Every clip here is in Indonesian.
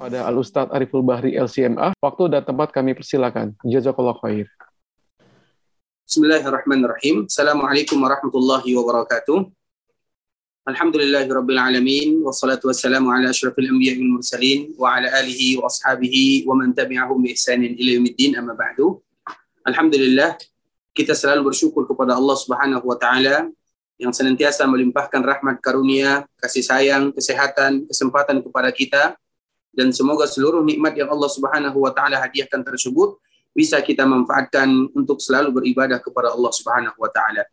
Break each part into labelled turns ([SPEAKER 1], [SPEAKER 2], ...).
[SPEAKER 1] Pada Al-Ustadz Ariful Bahri LCMA, waktu dan tempat kami persilakan. Jazakallah khair.
[SPEAKER 2] Bismillahirrahmanirrahim. Assalamualaikum warahmatullahi wabarakatuh. Alhamdulillahi rabbil alamin wassalatu wassalamu ala asyrafil anbiya'i wal mursalin wa ala alihi wa ashabihi wa man tabi'ahum bi ihsanin ila yaumiddin amma ba'du. Alhamdulillah kita selalu bersyukur kepada Allah Subhanahu wa taala yang senantiasa melimpahkan rahmat karunia, kasih sayang, kesehatan, kesempatan kepada kita dan semoga seluruh nikmat yang Allah Subhanahu wa taala hadiahkan tersebut bisa kita manfaatkan untuk selalu beribadah kepada Allah Subhanahu wa taala.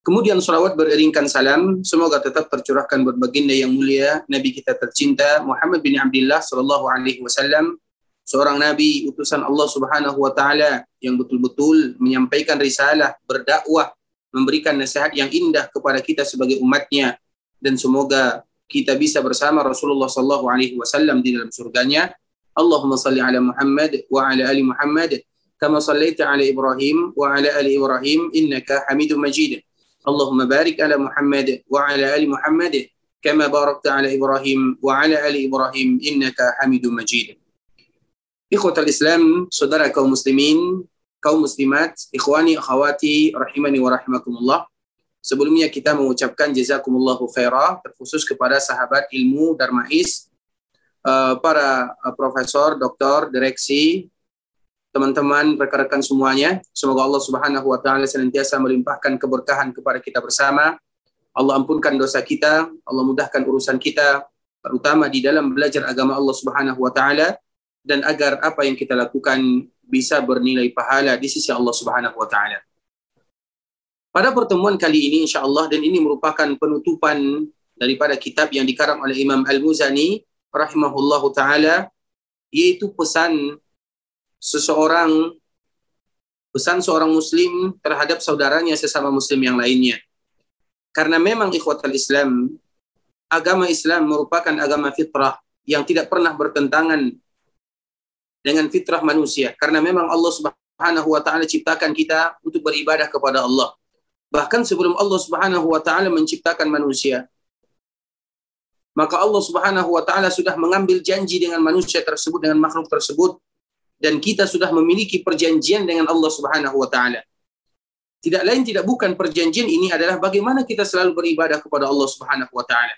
[SPEAKER 2] Kemudian salawat beriringkan salam semoga tetap tercurahkan buat baginda yang mulia Nabi kita tercinta Muhammad bin Abdullah sallallahu alaihi wasallam seorang nabi utusan Allah Subhanahu wa taala yang betul-betul menyampaikan risalah, berdakwah, memberikan nasihat yang indah kepada kita sebagai umatnya dan semoga kita bisa bersama Rasulullah sallallahu alaihi wasallam di dalam surganya. Allahumma salli ala Muhammad wa ala ali Muhammad kama sallaita ala Ibrahim wa ala ali Ibrahim innaka Hamidum Majid. Allahumma barik ala Muhammad wa ala ali Muhammad kama barakta ala Ibrahim wa ala ali Ibrahim innaka Hamidum Majid. Ikhwatal Islam, saudara kaum muslimin, kaum muslimat, ikhwani, akhwati, rahimani wa rahimakumullah. Sebelumnya kita mengucapkan jazakumullahu khairah terkhusus kepada sahabat ilmu Darmais, uh, para uh, profesor, doktor, direksi, teman-teman, rekan-rekan semuanya. Semoga Allah Subhanahu wa taala senantiasa melimpahkan keberkahan kepada kita bersama. Allah ampunkan dosa kita, Allah mudahkan urusan kita, terutama di dalam belajar agama Allah Subhanahu wa taala dan agar apa yang kita lakukan bisa bernilai pahala di sisi Allah Subhanahu wa taala. Pada pertemuan kali ini insya Allah dan ini merupakan penutupan daripada kitab yang dikarang oleh Imam Al-Muzani rahimahullahu taala yaitu pesan seseorang pesan seorang muslim terhadap saudaranya sesama muslim yang lainnya. Karena memang ikhwatal Islam agama Islam merupakan agama fitrah yang tidak pernah bertentangan dengan fitrah manusia karena memang Allah Subhanahu wa taala ciptakan kita untuk beribadah kepada Allah. Bahkan sebelum Allah Subhanahu wa taala menciptakan manusia, maka Allah Subhanahu wa taala sudah mengambil janji dengan manusia tersebut dengan makhluk tersebut dan kita sudah memiliki perjanjian dengan Allah Subhanahu wa taala. Tidak lain tidak bukan perjanjian ini adalah bagaimana kita selalu beribadah kepada Allah Subhanahu wa taala.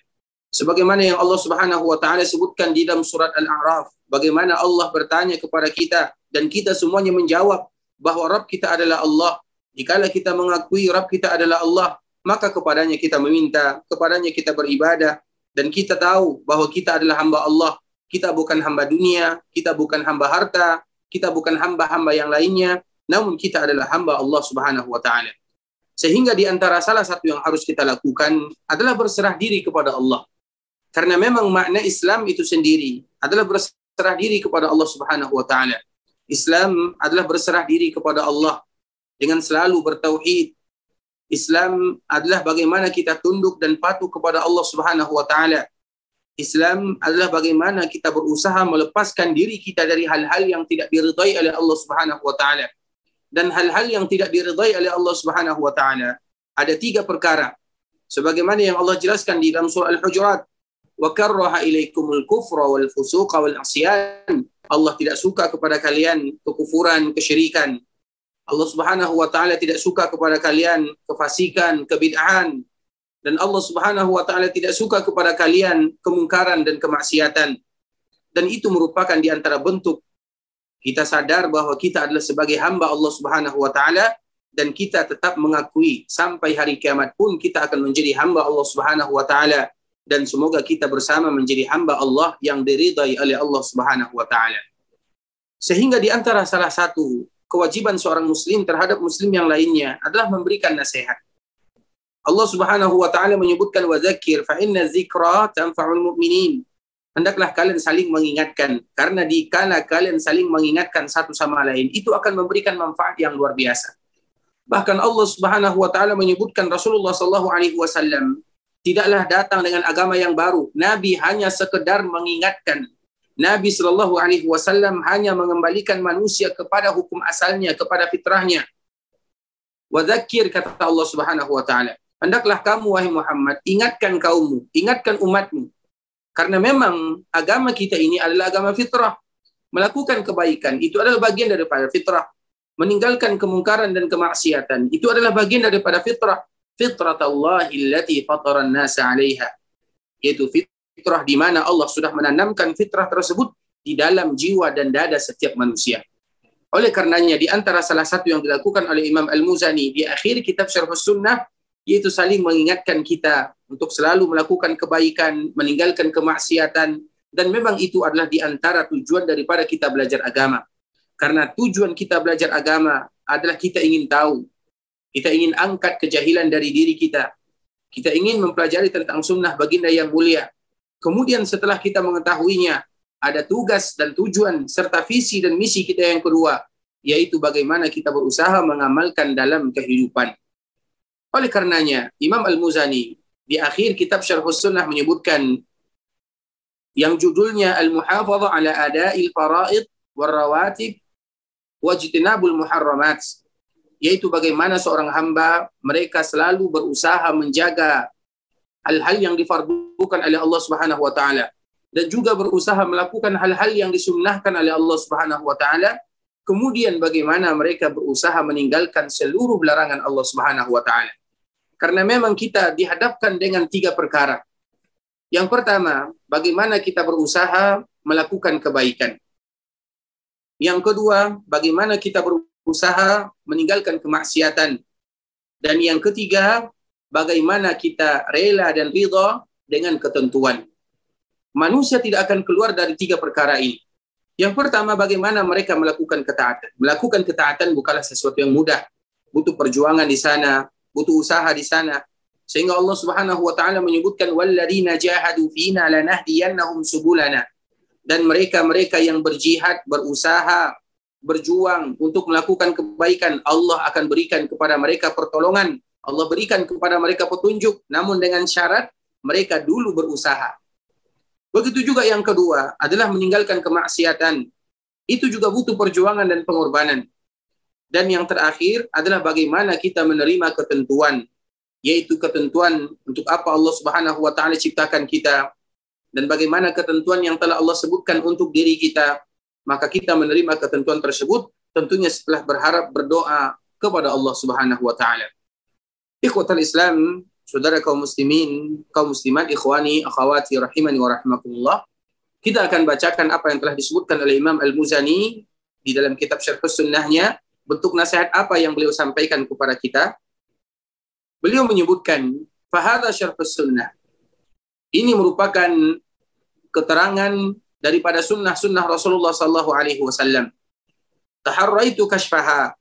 [SPEAKER 2] Sebagaimana yang Allah Subhanahu wa taala sebutkan di dalam surat Al-A'raf, bagaimana Allah bertanya kepada kita dan kita semuanya menjawab bahwa Rabb kita adalah Allah. Jikalau kita mengakui Rabb kita adalah Allah, maka kepadanya kita meminta, kepadanya kita beribadah dan kita tahu bahwa kita adalah hamba Allah. Kita bukan hamba dunia, kita bukan hamba harta, kita bukan hamba-hamba yang lainnya, namun kita adalah hamba Allah Subhanahu wa taala. Sehingga di antara salah satu yang harus kita lakukan adalah berserah diri kepada Allah. Karena memang makna Islam itu sendiri adalah berserah diri kepada Allah Subhanahu wa taala. Islam adalah berserah diri kepada Allah dengan selalu bertauhid. Islam adalah bagaimana kita tunduk dan patuh kepada Allah Subhanahu wa taala. Islam adalah bagaimana kita berusaha melepaskan diri kita dari hal-hal yang tidak diridai oleh Allah Subhanahu wa taala. Dan hal-hal yang tidak diridai oleh Allah Subhanahu wa taala ada tiga perkara. Sebagaimana yang Allah jelaskan di dalam surah Al-Hujurat, "Wa karraha ilaikumul kufra wal fusuqa wal asyan." Allah tidak suka kepada kalian kekufuran, kesyirikan. Allah Subhanahu wa taala tidak suka kepada kalian kefasikan, kebid'ahan, dan Allah Subhanahu wa taala tidak suka kepada kalian kemungkaran dan kemaksiatan. Dan itu merupakan di antara bentuk kita sadar bahwa kita adalah sebagai hamba Allah Subhanahu wa taala dan kita tetap mengakui sampai hari kiamat pun kita akan menjadi hamba Allah Subhanahu wa taala dan semoga kita bersama menjadi hamba Allah yang diridai oleh Allah Subhanahu wa taala. Sehingga di antara salah satu kewajiban seorang muslim terhadap muslim yang lainnya adalah memberikan nasihat. Allah Subhanahu wa taala menyebutkan wadzakir fa inna dzikra tanfa'ul mu'minin. Hendaklah kalian saling mengingatkan karena di kala kalian saling mengingatkan satu sama lain itu akan memberikan manfaat yang luar biasa. Bahkan Allah Subhanahu wa taala menyebutkan Rasulullah sallallahu alaihi wasallam tidaklah datang dengan agama yang baru. Nabi hanya sekedar mengingatkan. Nabi sallallahu alaihi wasallam hanya mengembalikan manusia kepada hukum asalnya, kepada fitrahnya. Wa dzakir kata Allah Subhanahu wa taala. Hendaklah kamu wahai Muhammad ingatkan kaummu, ingatkan umatmu. Karena memang agama kita ini adalah agama fitrah. Melakukan kebaikan itu adalah bagian daripada fitrah meninggalkan kemungkaran dan kemaksiatan itu adalah bagian daripada fitrah fitrah Allah allati fataran nasa 'alaiha yaitu fitrah di mana Allah sudah menanamkan fitrah tersebut di dalam jiwa dan dada setiap manusia oleh karenanya di antara salah satu yang dilakukan oleh Imam Al-Muzani di akhir kitab Syarh Sunnah yaitu saling mengingatkan kita untuk selalu melakukan kebaikan, meninggalkan kemaksiatan dan memang itu adalah di antara tujuan daripada kita belajar agama karena tujuan kita belajar agama adalah kita ingin tahu. Kita ingin angkat kejahilan dari diri kita. Kita ingin mempelajari tentang sunnah baginda yang mulia. Kemudian setelah kita mengetahuinya, ada tugas dan tujuan serta visi dan misi kita yang kedua, yaitu bagaimana kita berusaha mengamalkan dalam kehidupan. Oleh karenanya, Imam Al-Muzani di akhir kitab Syarh Sunnah menyebutkan yang judulnya Al-Muhafadhah ala Ada'il Fara'id Warrawatib wajtinabul muharramat yaitu bagaimana seorang hamba mereka selalu berusaha menjaga hal-hal yang difardukan oleh Allah Subhanahu wa taala. Dan juga berusaha melakukan hal-hal yang disunnahkan oleh Allah Subhanahu wa taala. Kemudian bagaimana mereka berusaha meninggalkan seluruh larangan Allah Subhanahu wa taala. Karena memang kita dihadapkan dengan tiga perkara. Yang pertama bagaimana kita berusaha melakukan kebaikan. Yang kedua, bagaimana kita berusaha meninggalkan kemaksiatan. Dan yang ketiga, bagaimana kita rela dan ridha dengan ketentuan. Manusia tidak akan keluar dari tiga perkara ini. Yang pertama, bagaimana mereka melakukan ketaatan. Melakukan ketaatan bukanlah sesuatu yang mudah. Butuh perjuangan di sana, butuh usaha di sana. Sehingga Allah Subhanahu wa taala menyebutkan walladzina jahadu fina lanahdiyannahum subulana dan mereka-mereka yang berjihad, berusaha, berjuang untuk melakukan kebaikan, Allah akan berikan kepada mereka pertolongan. Allah berikan kepada mereka petunjuk, namun dengan syarat mereka dulu berusaha. Begitu juga yang kedua adalah meninggalkan kemaksiatan. Itu juga butuh perjuangan dan pengorbanan. Dan yang terakhir adalah bagaimana kita menerima ketentuan, yaitu ketentuan untuk apa Allah Subhanahu wa taala ciptakan kita, dan bagaimana ketentuan yang telah Allah sebutkan untuk diri kita, maka kita menerima ketentuan tersebut tentunya setelah berharap berdoa kepada Allah Subhanahu wa taala. Ikhwatal Islam, saudara kaum muslimin, kaum muslimat, ikhwani, akhwati rahimani wa rahmatullah. Kita akan bacakan apa yang telah disebutkan oleh Imam Al-Muzani di dalam kitab Syarh Sunnahnya, bentuk nasihat apa yang beliau sampaikan kepada kita. Beliau menyebutkan, "Fahadha Syarh Sunnah." Ini merupakan keterangan daripada sunnah-sunnah Rasulullah Sallallahu Alaihi Wasallam. Taharraitu kashfaha.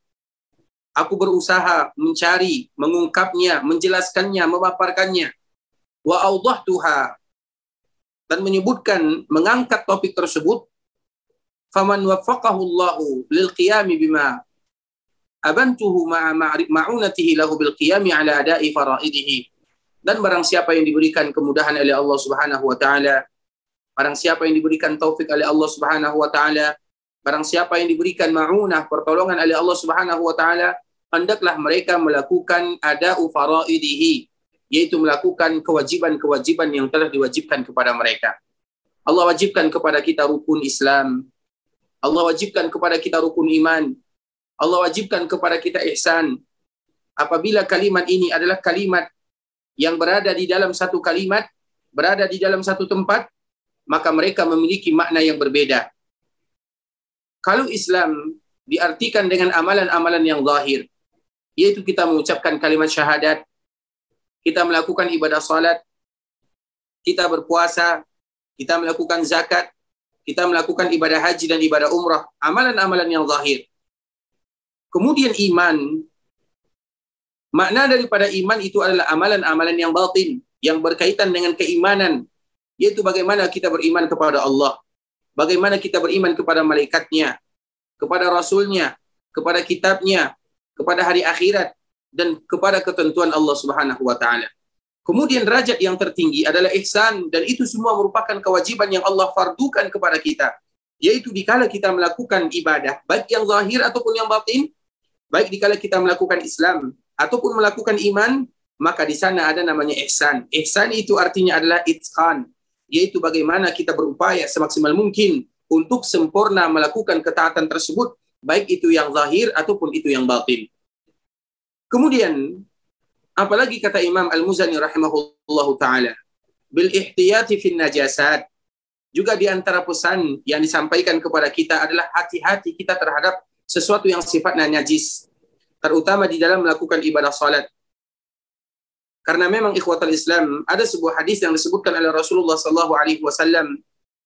[SPEAKER 2] Aku berusaha mencari, mengungkapnya, menjelaskannya, memaparkannya. Wa tuha dan menyebutkan mengangkat topik tersebut faman waffaqahu Allahu lil qiyami bima abantuhu ma'a ma'unatihi lahu bil qiyami ala ada'i faraidihi dan barang siapa yang diberikan kemudahan oleh Allah Subhanahu wa taala, barang siapa yang diberikan taufik oleh Allah Subhanahu wa taala, barang siapa yang diberikan maunah pertolongan oleh Allah Subhanahu wa taala, hendaklah mereka melakukan ada'u faraidihi, yaitu melakukan kewajiban-kewajiban yang telah diwajibkan kepada mereka. Allah wajibkan kepada kita rukun Islam. Allah wajibkan kepada kita rukun iman. Allah wajibkan kepada kita ihsan. Apabila kalimat ini adalah kalimat yang berada di dalam satu kalimat, berada di dalam satu tempat, maka mereka memiliki makna yang berbeda. Kalau Islam diartikan dengan amalan-amalan yang zahir, yaitu kita mengucapkan kalimat syahadat, kita melakukan ibadah salat, kita berpuasa, kita melakukan zakat, kita melakukan ibadah haji dan ibadah umrah, amalan-amalan yang zahir. Kemudian iman Makna daripada iman itu adalah amalan-amalan yang batin, yang berkaitan dengan keimanan, yaitu bagaimana kita beriman kepada Allah, bagaimana kita beriman kepada malaikatnya, kepada rasulnya, kepada kitabnya, kepada hari akhirat dan kepada ketentuan Allah Subhanahu wa taala. Kemudian derajat yang tertinggi adalah ihsan dan itu semua merupakan kewajiban yang Allah fardukan kepada kita. Yaitu dikala kita melakukan ibadah, baik yang zahir ataupun yang batin, baik dikala kita melakukan Islam ataupun melakukan iman, maka di sana ada namanya ihsan. Ihsan itu artinya adalah itqan, yaitu bagaimana kita berupaya semaksimal mungkin untuk sempurna melakukan ketaatan tersebut, baik itu yang zahir ataupun itu yang batin. Kemudian Apalagi kata Imam Al-Muzani rahimahullah taala, bil ihtiyati fin najasat. Juga di antara pesan yang disampaikan kepada kita adalah hati-hati kita terhadap sesuatu yang sifatnya najis, terutama di dalam melakukan ibadah salat. Karena memang ikhwatal Islam ada sebuah hadis yang disebutkan oleh Rasulullah sallallahu alaihi wasallam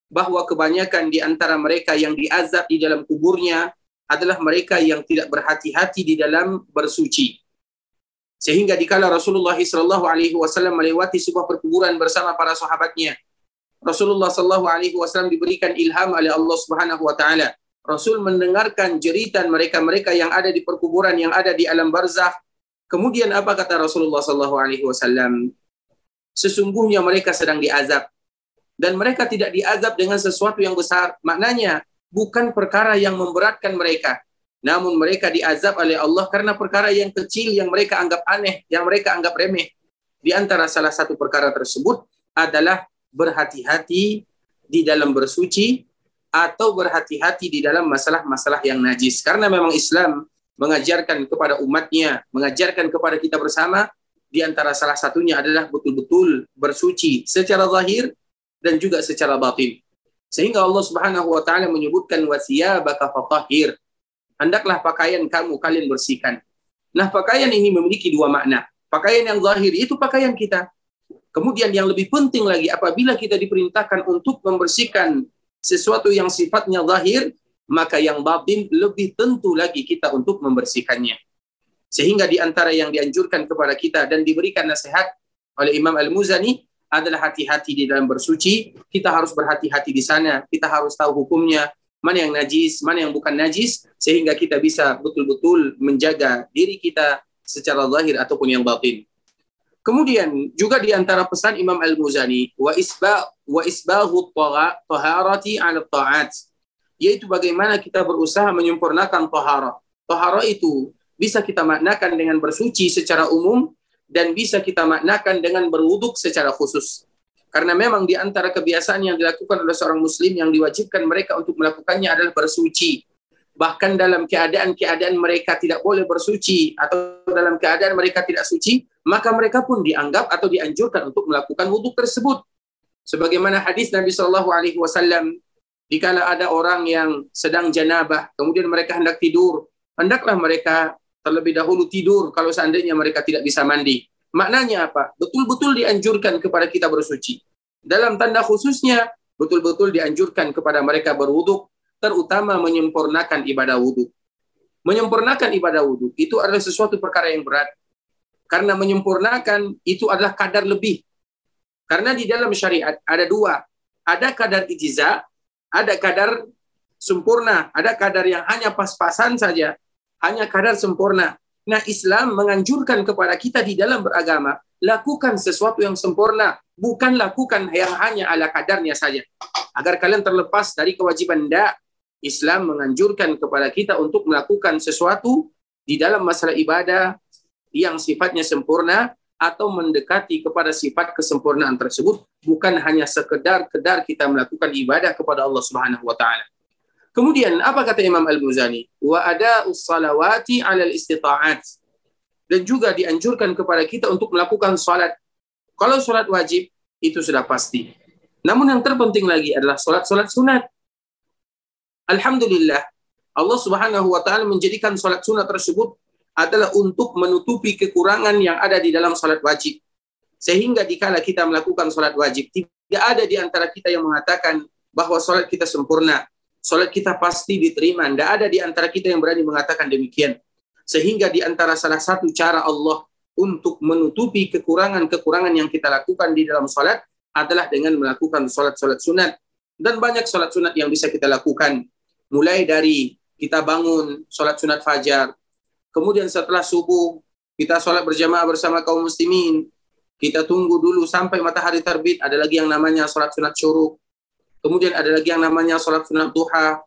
[SPEAKER 2] bahwa kebanyakan di antara mereka yang diazab di dalam kuburnya adalah mereka yang tidak berhati-hati di dalam bersuci. Sehingga dikala Rasulullah Shallallahu Alaihi Wasallam melewati sebuah perkuburan bersama para sahabatnya, Rasulullah Shallallahu Alaihi Wasallam diberikan ilham oleh Allah Subhanahu Wa Taala. Rasul mendengarkan jeritan mereka-mereka yang ada di perkuburan yang ada di alam barzakh. Kemudian apa kata Rasulullah Shallallahu Alaihi Wasallam? Sesungguhnya mereka sedang diazab dan mereka tidak diazab dengan sesuatu yang besar. Maknanya bukan perkara yang memberatkan mereka, namun mereka diazab oleh Allah karena perkara yang kecil yang mereka anggap aneh, yang mereka anggap remeh. Di antara salah satu perkara tersebut adalah berhati-hati di dalam bersuci atau berhati-hati di dalam masalah-masalah yang najis. Karena memang Islam mengajarkan kepada umatnya, mengajarkan kepada kita bersama, di antara salah satunya adalah betul-betul bersuci secara zahir dan juga secara batin. Sehingga Allah Subhanahu wa taala menyebutkan wasiyabaka fatahhir hendaklah pakaian kamu kalian bersihkan. Nah, pakaian ini memiliki dua makna. Pakaian yang zahir itu pakaian kita. Kemudian yang lebih penting lagi apabila kita diperintahkan untuk membersihkan sesuatu yang sifatnya zahir, maka yang batin lebih tentu lagi kita untuk membersihkannya. Sehingga di antara yang dianjurkan kepada kita dan diberikan nasihat oleh Imam Al-Muzani adalah hati-hati di dalam bersuci. Kita harus berhati-hati di sana. Kita harus tahu hukumnya mana yang najis, mana yang bukan najis, sehingga kita bisa betul-betul menjaga diri kita secara zahir ataupun yang batin. Kemudian juga di antara pesan Imam Al-Muzani wa isba wa isbahu taharati 'ala ta'at yaitu bagaimana kita berusaha menyempurnakan tahara. Tahara itu bisa kita maknakan dengan bersuci secara umum dan bisa kita maknakan dengan berwuduk secara khusus. Karena memang di antara kebiasaan yang dilakukan oleh seorang muslim yang diwajibkan mereka untuk melakukannya adalah bersuci. Bahkan dalam keadaan-keadaan mereka tidak boleh bersuci atau dalam keadaan mereka tidak suci, maka mereka pun dianggap atau dianjurkan untuk melakukan wudhu tersebut. Sebagaimana hadis Nabi Shallallahu Alaihi Wasallam, dikala ada orang yang sedang janabah, kemudian mereka hendak tidur, hendaklah mereka terlebih dahulu tidur kalau seandainya mereka tidak bisa mandi. Maknanya apa? Betul-betul dianjurkan kepada kita bersuci. Dalam tanda khususnya, betul-betul dianjurkan kepada mereka berwuduk, terutama menyempurnakan ibadah wudhu. Menyempurnakan ibadah wudhu itu adalah sesuatu perkara yang berat. Karena menyempurnakan itu adalah kadar lebih. Karena di dalam syariat ada dua. Ada kadar ijiza, ada kadar sempurna, ada kadar yang hanya pas-pasan saja, hanya kadar sempurna. Nah, Islam menganjurkan kepada kita di dalam beragama, lakukan sesuatu yang sempurna, bukan lakukan yang hanya ala kadarnya saja. Agar kalian terlepas dari kewajiban tidak, Islam menganjurkan kepada kita untuk melakukan sesuatu di dalam masalah ibadah yang sifatnya sempurna atau mendekati kepada sifat kesempurnaan tersebut bukan hanya sekedar kedar kita melakukan ibadah kepada Allah Subhanahu wa taala. Kemudian apa kata Imam Al-Muzani? Wa ada salawati 'alal istita'at. Dan juga dianjurkan kepada kita untuk melakukan salat. Kalau salat wajib itu sudah pasti. Namun yang terpenting lagi adalah salat-salat sunat. Alhamdulillah Allah Subhanahu wa taala menjadikan salat sunat tersebut adalah untuk menutupi kekurangan yang ada di dalam salat wajib. Sehingga dikala kita melakukan salat wajib, tidak ada di antara kita yang mengatakan bahwa salat kita sempurna, Salat kita pasti diterima. Tidak ada di antara kita yang berani mengatakan demikian. Sehingga di antara salah satu cara Allah untuk menutupi kekurangan-kekurangan yang kita lakukan di dalam salat adalah dengan melakukan salat-salat sunat. Dan banyak salat sunat yang bisa kita lakukan. Mulai dari kita bangun salat sunat fajar, Kemudian setelah subuh, kita sholat berjamaah bersama kaum muslimin. Kita tunggu dulu sampai matahari terbit. Ada lagi yang namanya sholat sunat syuruk. Kemudian ada lagi yang namanya sholat sunat duha.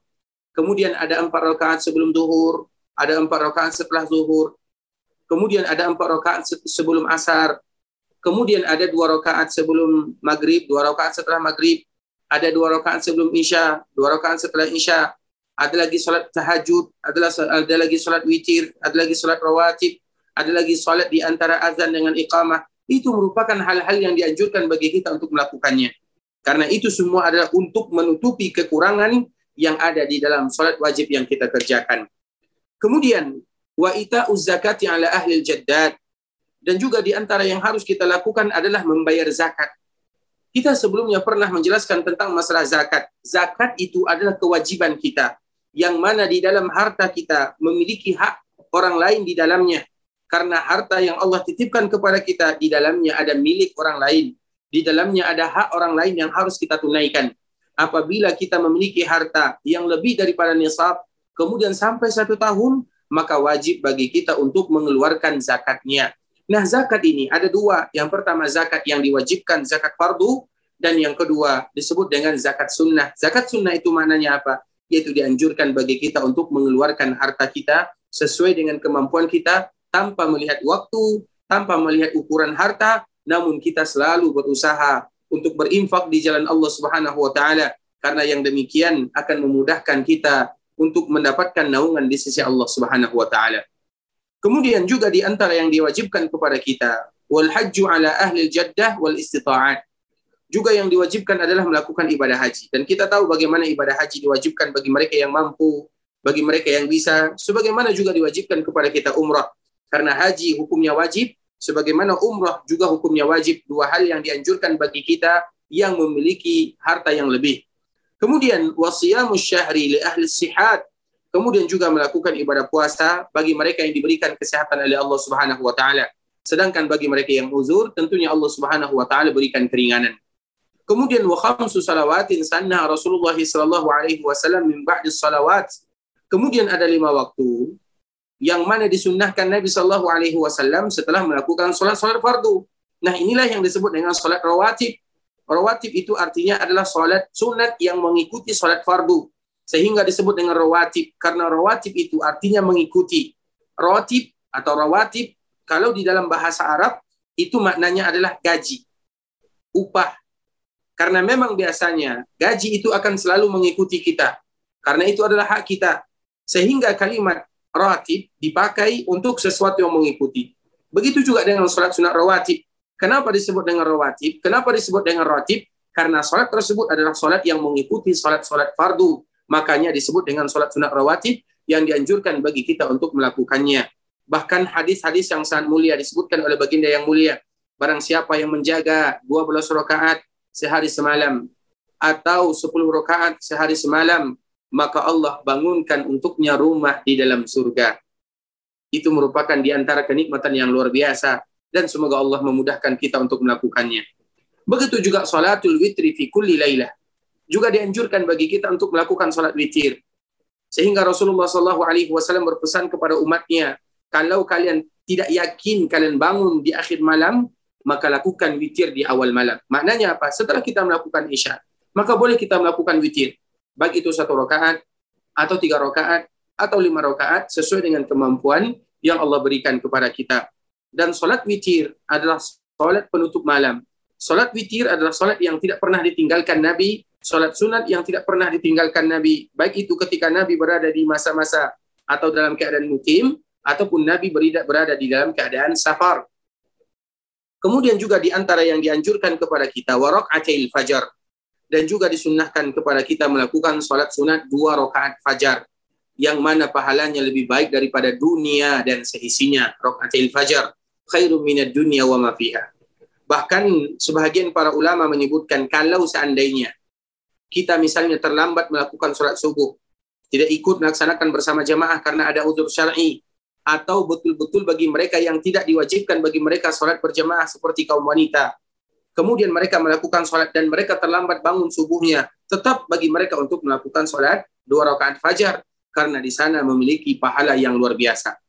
[SPEAKER 2] Kemudian ada empat rakaat sebelum zuhur. Ada empat rakaat setelah zuhur. Kemudian ada empat rakaat sebelum asar. Kemudian ada dua rakaat sebelum maghrib, dua rakaat setelah maghrib. Ada dua rakaat sebelum isya, dua rakaat setelah isya. Ada lagi sholat tahajud, ada, ada lagi sholat witir, ada lagi sholat rawatib, ada lagi salat di antara azan dengan iqamah, itu merupakan hal-hal yang dianjurkan bagi kita untuk melakukannya. Karena itu semua adalah untuk menutupi kekurangan yang ada di dalam salat wajib yang kita kerjakan. Kemudian, wa ita zakati ala ahli jaddad. Dan juga di antara yang harus kita lakukan adalah membayar zakat. Kita sebelumnya pernah menjelaskan tentang masalah zakat. Zakat itu adalah kewajiban kita. Yang mana di dalam harta kita memiliki hak orang lain di dalamnya karena harta yang Allah titipkan kepada kita di dalamnya ada milik orang lain, di dalamnya ada hak orang lain yang harus kita tunaikan. Apabila kita memiliki harta yang lebih daripada nisab, kemudian sampai satu tahun, maka wajib bagi kita untuk mengeluarkan zakatnya. Nah, zakat ini ada dua. Yang pertama zakat yang diwajibkan, zakat fardu, dan yang kedua disebut dengan zakat sunnah. Zakat sunnah itu maknanya apa? Yaitu dianjurkan bagi kita untuk mengeluarkan harta kita sesuai dengan kemampuan kita tanpa melihat waktu, tanpa melihat ukuran harta, namun kita selalu berusaha untuk berinfak di jalan Allah Subhanahu wa taala karena yang demikian akan memudahkan kita untuk mendapatkan naungan di sisi Allah Subhanahu wa taala. Kemudian juga di antara yang diwajibkan kepada kita wal hajju ala ahli jaddah wal istita'at. Juga yang diwajibkan adalah melakukan ibadah haji. Dan kita tahu bagaimana ibadah haji diwajibkan bagi mereka yang mampu, bagi mereka yang bisa, sebagaimana juga diwajibkan kepada kita umrah. Karena haji hukumnya wajib, sebagaimana umrah juga hukumnya wajib. Dua hal yang dianjurkan bagi kita yang memiliki harta yang lebih. Kemudian wasiyamus syahri li ahli sihat. Kemudian juga melakukan ibadah puasa bagi mereka yang diberikan kesehatan oleh Allah Subhanahu wa taala. Sedangkan bagi mereka yang uzur, tentunya Allah Subhanahu wa taala berikan keringanan. Kemudian wa khamsu salawatin sanna Rasulullah sallallahu alaihi wasallam min ba'di salawat. Kemudian ada lima waktu yang mana disunnahkan Nabi Shallallahu Alaihi Wasallam setelah melakukan sholat sholat fardu. Nah inilah yang disebut dengan sholat rawatib. Rawatib itu artinya adalah sholat sunat yang mengikuti sholat fardu. Sehingga disebut dengan rawatib. Karena rawatib itu artinya mengikuti. Rawatib atau rawatib, kalau di dalam bahasa Arab, itu maknanya adalah gaji. Upah. Karena memang biasanya gaji itu akan selalu mengikuti kita. Karena itu adalah hak kita. Sehingga kalimat rawatib dipakai untuk sesuatu yang mengikuti. Begitu juga dengan sholat sunat rawatib. Kenapa disebut dengan rawatib? Kenapa disebut dengan rawatib? Karena sholat tersebut adalah sholat yang mengikuti sholat-sholat fardu. Makanya disebut dengan sholat sunat rawatib yang dianjurkan bagi kita untuk melakukannya. Bahkan hadis-hadis yang sangat mulia disebutkan oleh baginda yang mulia. Barang siapa yang menjaga 12 rakaat sehari semalam atau 10 rakaat sehari semalam maka Allah bangunkan untuknya rumah di dalam surga. Itu merupakan di antara kenikmatan yang luar biasa dan semoga Allah memudahkan kita untuk melakukannya. Begitu juga salatul witri fi kulli lailah. Juga dianjurkan bagi kita untuk melakukan salat witir. Sehingga Rasulullah Shallallahu alaihi wasallam berpesan kepada umatnya, kalau kalian tidak yakin kalian bangun di akhir malam, maka lakukan witir di awal malam. Maknanya apa? Setelah kita melakukan isya, maka boleh kita melakukan witir baik itu satu rakaat atau tiga rakaat atau lima rakaat sesuai dengan kemampuan yang Allah berikan kepada kita. Dan sholat witir adalah sholat penutup malam. Sholat witir adalah sholat yang tidak pernah ditinggalkan Nabi, sholat sunat yang tidak pernah ditinggalkan Nabi, baik itu ketika Nabi berada di masa-masa atau dalam keadaan mukim, ataupun Nabi berada di dalam keadaan safar. Kemudian juga di antara yang dianjurkan kepada kita, warok acail fajar, dan juga disunnahkan kepada kita melakukan sholat sunat dua rakaat fajar yang mana pahalanya lebih baik daripada dunia dan seisinya rakaatil fajar. Khairum minad dunya wa ma fiha. Bahkan sebahagian para ulama menyebutkan kalau seandainya kita misalnya terlambat melakukan sholat subuh tidak ikut melaksanakan bersama jamaah karena ada uzur syar'i atau betul-betul bagi mereka yang tidak diwajibkan bagi mereka sholat berjamaah seperti kaum wanita kemudian mereka melakukan sholat dan mereka terlambat bangun subuhnya, tetap bagi mereka untuk melakukan sholat dua rakaat fajar karena di sana memiliki pahala yang luar biasa.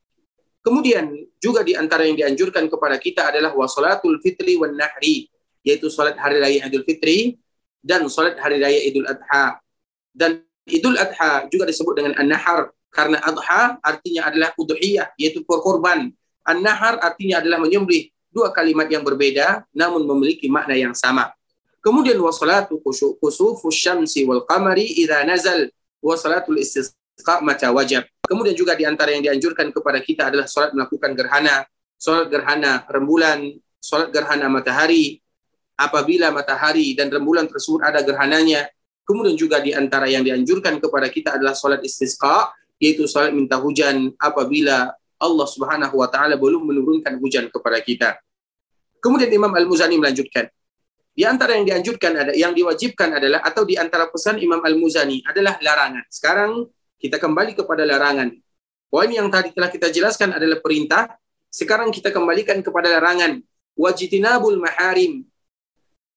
[SPEAKER 2] Kemudian juga di antara yang dianjurkan kepada kita adalah wasolatul fitri wan nahri, yaitu salat hari raya Idul Fitri dan salat hari raya Idul Adha. Dan Idul Adha juga disebut dengan an-nahar karena adha artinya adalah udhiyah yaitu korban. An-nahar artinya adalah menyembelih. Dua kalimat yang berbeda namun memiliki makna yang sama. Kemudian wasalatu kusufus syamsi wal qamari idza nazal wa salatul istisqa mata wajib. Kemudian juga di antara yang dianjurkan kepada kita adalah salat melakukan gerhana, salat gerhana rembulan, salat gerhana matahari apabila matahari dan rembulan tersebut ada gerhananya. Kemudian juga di antara yang dianjurkan kepada kita adalah salat istisqa yaitu salat minta hujan apabila Allah Subhanahu wa taala belum menurunkan hujan kepada kita. Kemudian Imam Al-Muzani melanjutkan, di antara yang dianjurkan ada yang diwajibkan adalah atau di antara pesan Imam Al-Muzani adalah larangan. Sekarang kita kembali kepada larangan. Poin yang tadi telah kita jelaskan adalah perintah, sekarang kita kembalikan kepada larangan. Wajitinabul maharim.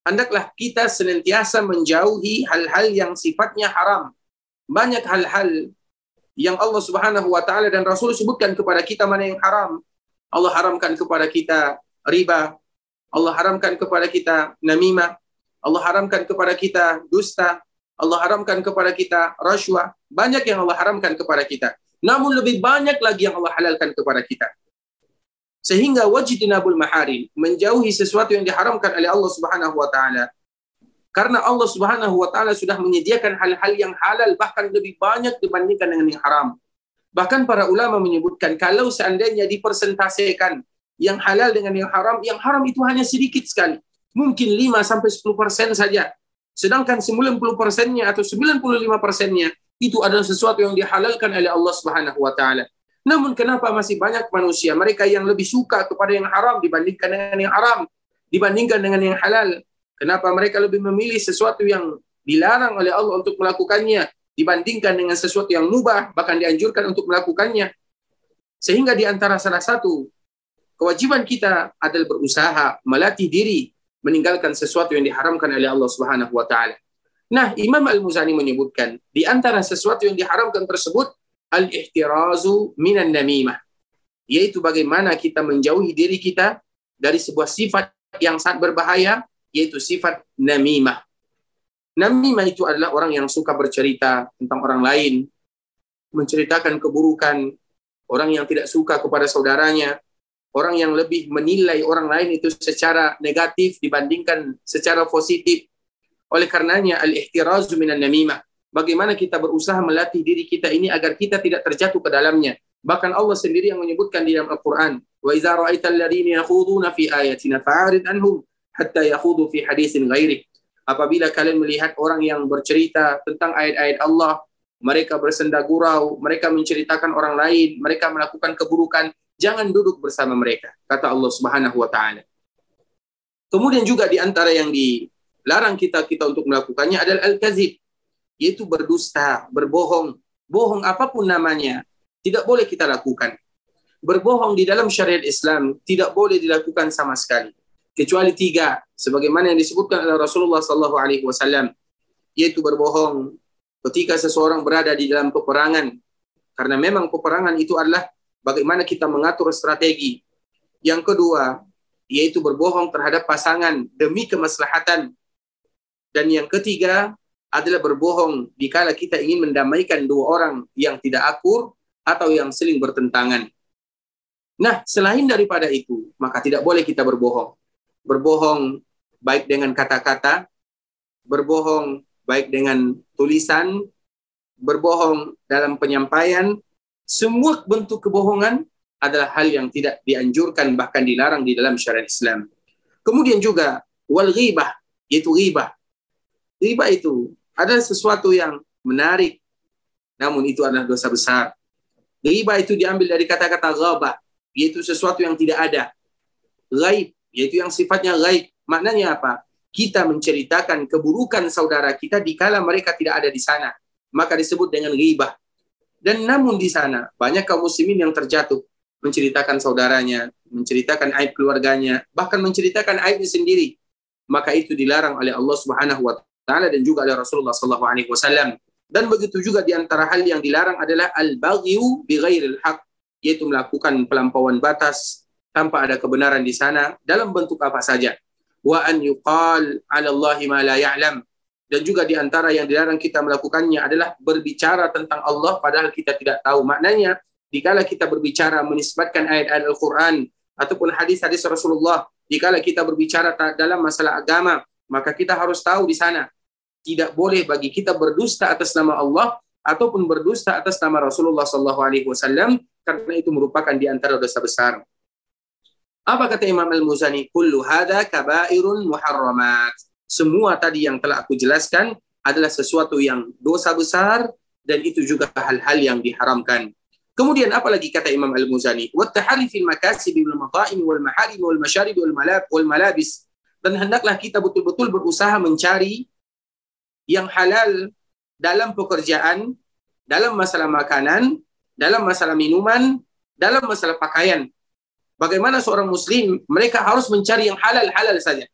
[SPEAKER 2] Hendaklah kita senantiasa menjauhi hal-hal yang sifatnya haram. Banyak hal-hal yang Allah Subhanahu wa taala dan Rasul sebutkan kepada kita mana yang haram. Allah haramkan kepada kita riba. Allah haramkan kepada kita namimah. Allah haramkan kepada kita dusta. Allah haramkan kepada kita rashwa. Banyak yang Allah haramkan kepada kita. Namun lebih banyak lagi yang Allah halalkan kepada kita. Sehingga wajidinabul maharim, menjauhi sesuatu yang diharamkan oleh Allah Subhanahu wa taala karena Allah Subhanahu wa taala sudah menyediakan hal-hal yang halal bahkan lebih banyak dibandingkan dengan yang haram. Bahkan para ulama menyebutkan kalau seandainya dipersentasekan yang halal dengan yang haram, yang haram itu hanya sedikit sekali. Mungkin 5 sampai 10% saja. Sedangkan 90 persennya atau 95 persennya itu adalah sesuatu yang dihalalkan oleh Allah Subhanahu wa taala. Namun kenapa masih banyak manusia mereka yang lebih suka kepada yang haram dibandingkan dengan yang haram, dibandingkan dengan yang halal? Kenapa mereka lebih memilih sesuatu yang dilarang oleh Allah untuk melakukannya dibandingkan dengan sesuatu yang mubah bahkan dianjurkan untuk melakukannya. Sehingga di antara salah satu kewajiban kita adalah berusaha melatih diri meninggalkan sesuatu yang diharamkan oleh Allah Subhanahu wa taala. Nah, Imam Al-Muzani menyebutkan di antara sesuatu yang diharamkan tersebut al-ihtirazu minan namimah. Yaitu bagaimana kita menjauhi diri kita dari sebuah sifat yang sangat berbahaya yaitu sifat namimah. Namimah itu adalah orang yang suka bercerita tentang orang lain, menceritakan keburukan, orang yang tidak suka kepada saudaranya, orang yang lebih menilai orang lain itu secara negatif dibandingkan secara positif. Oleh karenanya al-ihtirazu minan namimah. Bagaimana kita berusaha melatih diri kita ini agar kita tidak terjatuh ke dalamnya. Bahkan Allah sendiri yang menyebutkan di dalam Al-Quran, "Wa fi hatta yakhudu fi hadisin ghairi. Apabila kalian melihat orang yang bercerita tentang ayat-ayat Allah, mereka bersenda gurau, mereka menceritakan orang lain, mereka melakukan keburukan, jangan duduk bersama mereka, kata Allah Subhanahu wa taala. Kemudian juga di antara yang dilarang kita kita untuk melakukannya adalah al-kazib, yaitu berdusta, berbohong, bohong apa pun namanya, tidak boleh kita lakukan. Berbohong di dalam syariat Islam tidak boleh dilakukan sama sekali kecuali tiga sebagaimana yang disebutkan oleh Rasulullah sallallahu alaihi wasallam yaitu berbohong ketika seseorang berada di dalam peperangan. Karena memang peperangan itu adalah bagaimana kita mengatur strategi. Yang kedua yaitu berbohong terhadap pasangan demi kemaslahatan. Dan yang ketiga adalah berbohong dikala kita ingin mendamaikan dua orang yang tidak akur atau yang saling bertentangan. Nah, selain daripada itu, maka tidak boleh kita berbohong berbohong baik dengan kata-kata, berbohong baik dengan tulisan, berbohong dalam penyampaian, semua bentuk kebohongan adalah hal yang tidak dianjurkan bahkan dilarang di dalam syariat Islam. Kemudian juga wal ghibah, yaitu ghibah. Ghibah itu adalah sesuatu yang menarik, namun itu adalah dosa besar. Ghibah itu diambil dari kata-kata ghabah, yaitu sesuatu yang tidak ada. Ghaib yaitu yang sifatnya gaib. Maknanya apa? Kita menceritakan keburukan saudara kita di kala mereka tidak ada di sana. Maka disebut dengan ghibah. Dan namun di sana banyak kaum muslimin yang terjatuh menceritakan saudaranya, menceritakan aib keluarganya, bahkan menceritakan aibnya sendiri. Maka itu dilarang oleh Allah Subhanahu wa taala dan juga oleh Rasulullah sallallahu alaihi wasallam. Dan begitu juga di antara hal yang dilarang adalah al-baghyu bi ghairil haq, yaitu melakukan pelampauan batas tanpa ada kebenaran di sana dalam bentuk apa saja. Wa an yuqal 'ala Allahi ma la ya'lam. Dan juga di antara yang dilarang kita melakukannya adalah berbicara tentang Allah padahal kita tidak tahu maknanya. Dikala kita berbicara menisbatkan ayat-ayat Al-Qur'an ataupun hadis-hadis Rasulullah, dikala kita berbicara dalam masalah agama, maka kita harus tahu di sana tidak boleh bagi kita berdusta atas nama Allah ataupun berdusta atas nama Rasulullah Sallallahu Alaihi Wasallam karena itu merupakan di antara dosa besar. Apa kata Imam Al-Muzani? Kullu hadha kabairun muharramat. Semua tadi yang telah aku jelaskan adalah sesuatu yang dosa besar dan itu juga hal-hal yang diharamkan. Kemudian apa lagi kata Imam Al-Muzani? Wa tahari fil makasib wal mata'im wal maharim wal masharib wal malab wal malabis. Dan hendaklah kita betul-betul berusaha mencari yang halal dalam pekerjaan, dalam masalah makanan, dalam masalah minuman, dalam masalah pakaian. Bagaimana seorang muslim mereka harus mencari yang halal-halal saja.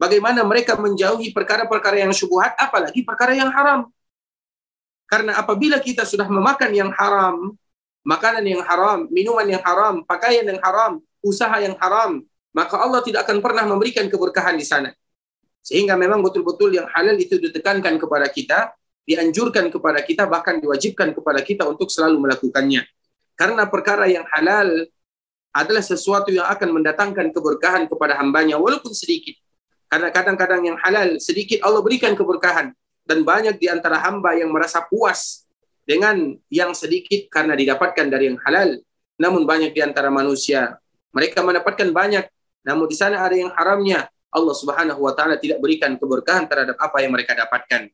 [SPEAKER 2] Bagaimana mereka menjauhi perkara-perkara yang syubhat apalagi perkara yang haram. Karena apabila kita sudah memakan yang haram, makanan yang haram, minuman yang haram, pakaian yang haram, usaha yang haram, maka Allah tidak akan pernah memberikan keberkahan di sana. Sehingga memang betul-betul yang halal itu ditekankan kepada kita, dianjurkan kepada kita, bahkan diwajibkan kepada kita untuk selalu melakukannya. Karena perkara yang halal adalah sesuatu yang akan mendatangkan keberkahan kepada hambanya, walaupun sedikit. Karena kadang-kadang yang halal sedikit Allah berikan keberkahan. Dan banyak di antara hamba yang merasa puas dengan yang sedikit karena didapatkan dari yang halal. Namun banyak di antara manusia, mereka mendapatkan banyak, namun di sana ada yang haramnya, Allah Subhanahu wa taala tidak berikan keberkahan terhadap apa yang mereka dapatkan.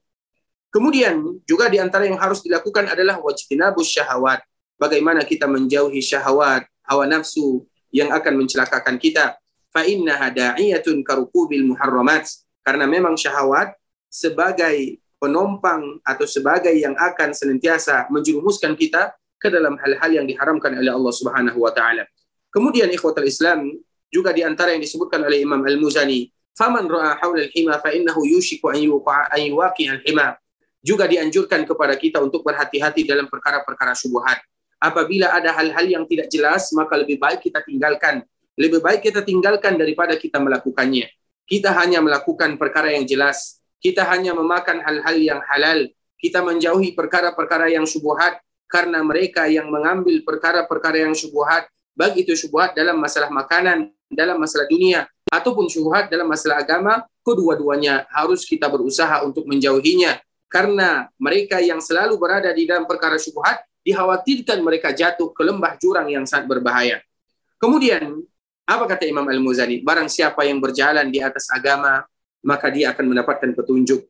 [SPEAKER 2] Kemudian juga di antara yang harus dilakukan adalah wajtinabus syahawat. Bagaimana kita menjauhi syahwat, hawa nafsu yang akan mencelakakan kita. Fa innaha da'iyatun karukubil muharramat. Karena memang syahwat sebagai penompang atau sebagai yang akan senantiasa menjerumuskan kita ke dalam hal-hal yang diharamkan oleh Allah Subhanahu wa taala. Kemudian ikhwatul Islam, juga di antara yang disebutkan oleh Imam Al-Muzani, "Faman ra'a haula al-hima fa innahu yushiku an yuqa an yuwaqi al-hima." Juga dianjurkan kepada kita untuk berhati-hati dalam perkara-perkara syubhat. Apabila ada hal-hal yang tidak jelas, maka lebih baik kita tinggalkan. Lebih baik kita tinggalkan daripada kita melakukannya. Kita hanya melakukan perkara yang jelas. Kita hanya memakan hal-hal yang halal. Kita menjauhi perkara-perkara yang syubhat karena mereka yang mengambil perkara-perkara yang syubhat baik itu syubhat dalam masalah makanan, dalam masalah dunia, ataupun syubhat dalam masalah agama, kedua-duanya harus kita berusaha untuk menjauhinya. Karena mereka yang selalu berada di dalam perkara syubhat, dikhawatirkan mereka jatuh ke lembah jurang yang sangat berbahaya. Kemudian, apa kata Imam Al-Muzani? Barang siapa yang berjalan di atas agama, maka dia akan mendapatkan petunjuk.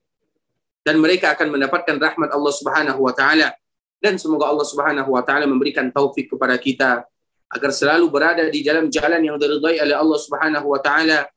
[SPEAKER 2] Dan mereka akan mendapatkan rahmat Allah Subhanahu wa taala. Dan semoga Allah Subhanahu wa taala memberikan taufik kepada kita agar selalu berada di dalam jalan yang diridhai oleh Allah Subhanahu wa taala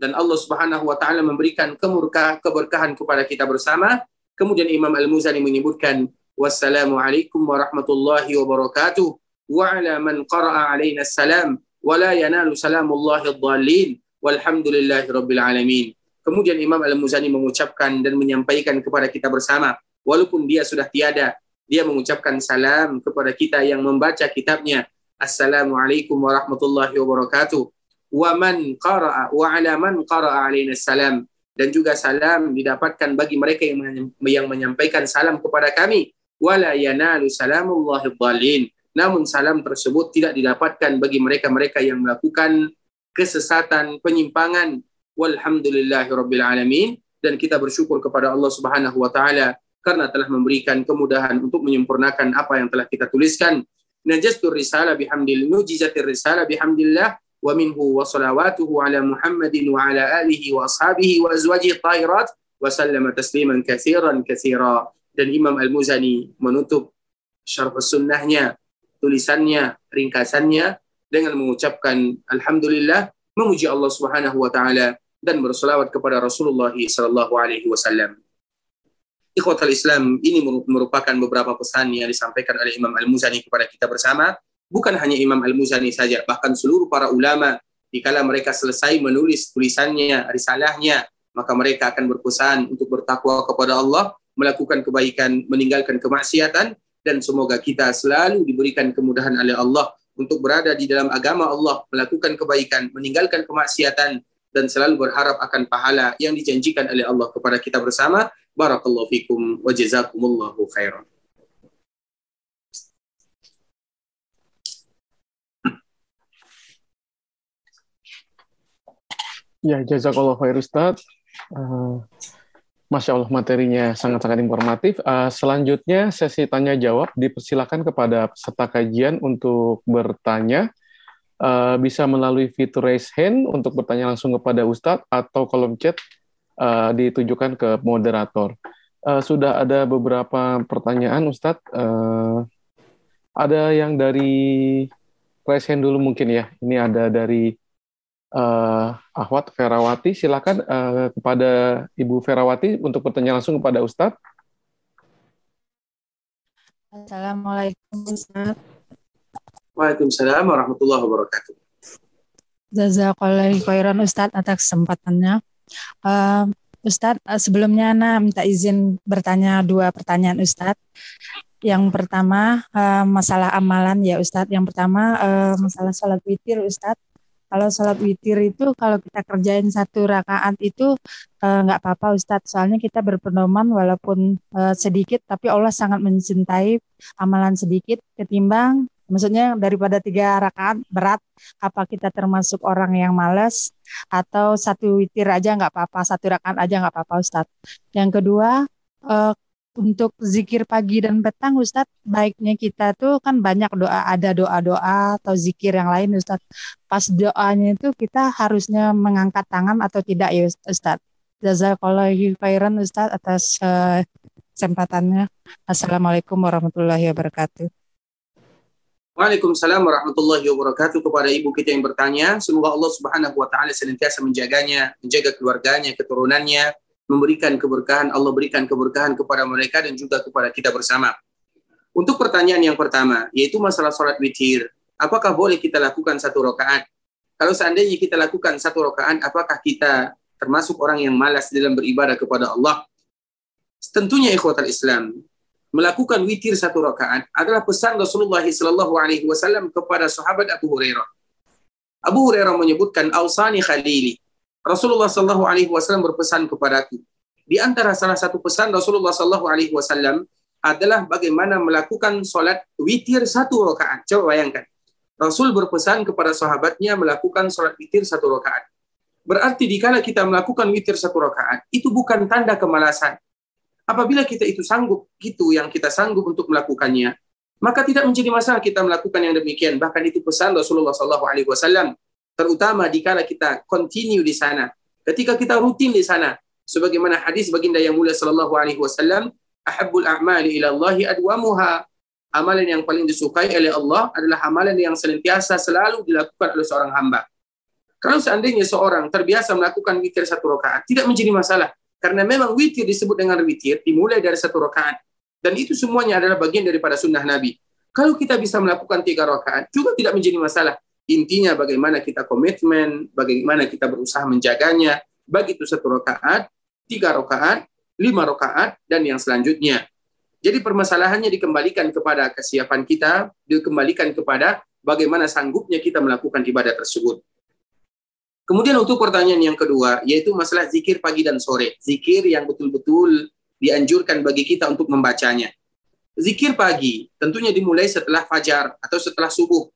[SPEAKER 2] dan Allah Subhanahu wa taala memberikan kemurka keberkahan kepada kita bersama. Kemudian Imam Al-Muzani menyebutkan wassalamu alaikum warahmatullahi wabarakatuh. Wa ala man qara'a alaina salam wa la yanalu salamullahi ad-dallin walhamdulillahi rabbil alamin. Kemudian Imam Al-Muzani mengucapkan dan menyampaikan kepada kita bersama. Walaupun dia sudah tiada dia mengucapkan salam kepada kita yang membaca kitabnya. Assalamualaikum warahmatullahi wabarakatuh. Wa man qara'a wa ala man qara'a alaina salam. Dan juga salam didapatkan bagi mereka yang yang menyampaikan salam kepada kami wala yanalu salamullahi dhalin. Namun salam tersebut tidak didapatkan bagi mereka-mereka yang melakukan kesesatan, penyimpangan. Walhamdulillahi rabbil alamin dan kita bersyukur kepada Allah Subhanahu wa taala karena telah memberikan kemudahan untuk menyempurnakan apa yang telah kita tuliskan. Najastur risalah bihamdillah, nujizatir risalah bihamdillah wa minhu wa salawatuhu ala Muhammadin wa ala alihi wa ashabihi wa azwajihi tahirat wa sallama tasliman katsiran katsira dan Imam Al-Muzani menutup syarh sunnahnya, tulisannya, ringkasannya dengan mengucapkan Alhamdulillah, memuji Allah Subhanahu wa taala dan berselawat kepada Rasulullah sallallahu alaihi wasallam. Ikhwatal Islam ini merupakan beberapa pesan yang disampaikan oleh Imam Al-Muzani kepada kita bersama. Bukan hanya Imam Al-Muzani saja, bahkan seluruh para ulama dikala mereka selesai menulis tulisannya, risalahnya, maka mereka akan berpesan untuk bertakwa kepada Allah, melakukan kebaikan, meninggalkan kemaksiatan, dan semoga kita selalu diberikan kemudahan oleh Allah untuk berada di dalam agama Allah, melakukan kebaikan, meninggalkan kemaksiatan, dan selalu berharap akan pahala yang dijanjikan oleh Allah kepada kita bersama. Barakallahu fikum wa jazakumullahu khairan.
[SPEAKER 1] Ya, jazakallah khair Ustaz. Uh, Masya Allah materinya sangat-sangat informatif. Uh, selanjutnya sesi tanya jawab dipersilakan kepada peserta kajian untuk bertanya. Uh, bisa melalui fitur raise hand untuk bertanya langsung kepada Ustadz atau kolom chat uh, ditujukan ke moderator. Uh, sudah ada beberapa pertanyaan Ustadz. Uh, ada yang dari raise hand dulu mungkin ya. Ini ada dari uh, Ahwat Ferawati. Silakan uh, kepada Ibu Ferawati untuk bertanya langsung kepada Ustadz.
[SPEAKER 3] Assalamualaikum Ustaz.
[SPEAKER 2] Waalaikumsalam warahmatullahi wabarakatuh.
[SPEAKER 3] Jazakallah khairan Ustadz atas kesempatannya. Uh, Ustadz, sebelumnya Ana minta izin bertanya dua pertanyaan Ustadz. Yang pertama uh, masalah amalan ya Ustadz. Yang pertama uh, masalah sholat witir Ustadz kalau sholat witir itu kalau kita kerjain satu rakaat itu eh, nggak uh, apa-apa Ustadz. Soalnya kita berpedoman walaupun uh, sedikit tapi Allah sangat mencintai amalan sedikit ketimbang maksudnya daripada tiga rakaat berat apa kita termasuk orang yang malas atau satu witir aja nggak apa-apa satu rakaat aja nggak apa-apa Ustadz. Yang kedua uh, untuk zikir pagi dan petang Ustadz baiknya kita tuh kan banyak doa ada doa-doa atau zikir yang lain Ustadz. Pas doanya itu kita harusnya mengangkat tangan atau tidak ya Ustadz? Jazakallahu khairan Ustadz atas uh, kesempatannya. Assalamualaikum warahmatullahi wabarakatuh.
[SPEAKER 2] Waalaikumsalam warahmatullahi wabarakatuh kepada ibu kita yang bertanya. Semoga Allah Subhanahu wa taala senantiasa menjaganya, menjaga keluarganya, keturunannya, memberikan keberkahan, Allah berikan keberkahan kepada mereka dan juga kepada kita bersama. Untuk pertanyaan yang pertama, yaitu masalah sholat witir. Apakah boleh kita lakukan satu rakaat? Kalau seandainya kita lakukan satu rakaat, apakah kita termasuk orang yang malas dalam beribadah kepada Allah? Tentunya ikhwatal Islam, melakukan witir satu rakaat adalah pesan Rasulullah Wasallam kepada sahabat Abu Hurairah. Abu Hurairah menyebutkan, "Ausani Khalili." Rasulullah Shallallahu Alaihi Wasallam berpesan kepadaku. Di antara salah satu pesan Rasulullah Shallallahu Alaihi Wasallam adalah bagaimana melakukan sholat witir satu rakaat. Coba bayangkan. Rasul berpesan kepada sahabatnya melakukan sholat witir satu rakaat. Berarti dikala kita melakukan witir satu rakaat, itu bukan tanda kemalasan. Apabila kita itu sanggup, itu yang kita sanggup untuk melakukannya, maka tidak menjadi masalah kita melakukan yang demikian. Bahkan itu pesan Rasulullah Shallallahu Alaihi Wasallam terutama di kala kita continue di sana. Ketika kita rutin di sana, sebagaimana hadis baginda yang mulia sallallahu alaihi wasallam, ahabbul a'mali ila Allah adwamuha. Amalan yang paling disukai oleh Allah adalah amalan yang senantiasa selalu dilakukan oleh seorang hamba. Kalau seandainya seorang terbiasa melakukan witir satu rakaat, tidak menjadi masalah. Karena memang witir disebut dengan witir dimulai dari satu rakaat. Dan itu semuanya adalah bagian daripada sunnah Nabi. Kalau kita bisa melakukan tiga rakaat, juga tidak menjadi masalah. Intinya bagaimana kita komitmen, bagaimana kita berusaha menjaganya, baik itu satu rakaat, tiga rakaat, lima rakaat, dan yang selanjutnya. Jadi permasalahannya dikembalikan kepada kesiapan kita, dikembalikan kepada bagaimana sanggupnya kita melakukan ibadah tersebut. Kemudian untuk pertanyaan yang kedua, yaitu masalah zikir pagi dan sore. Zikir yang betul-betul dianjurkan bagi kita untuk membacanya. Zikir pagi tentunya dimulai setelah fajar atau setelah subuh.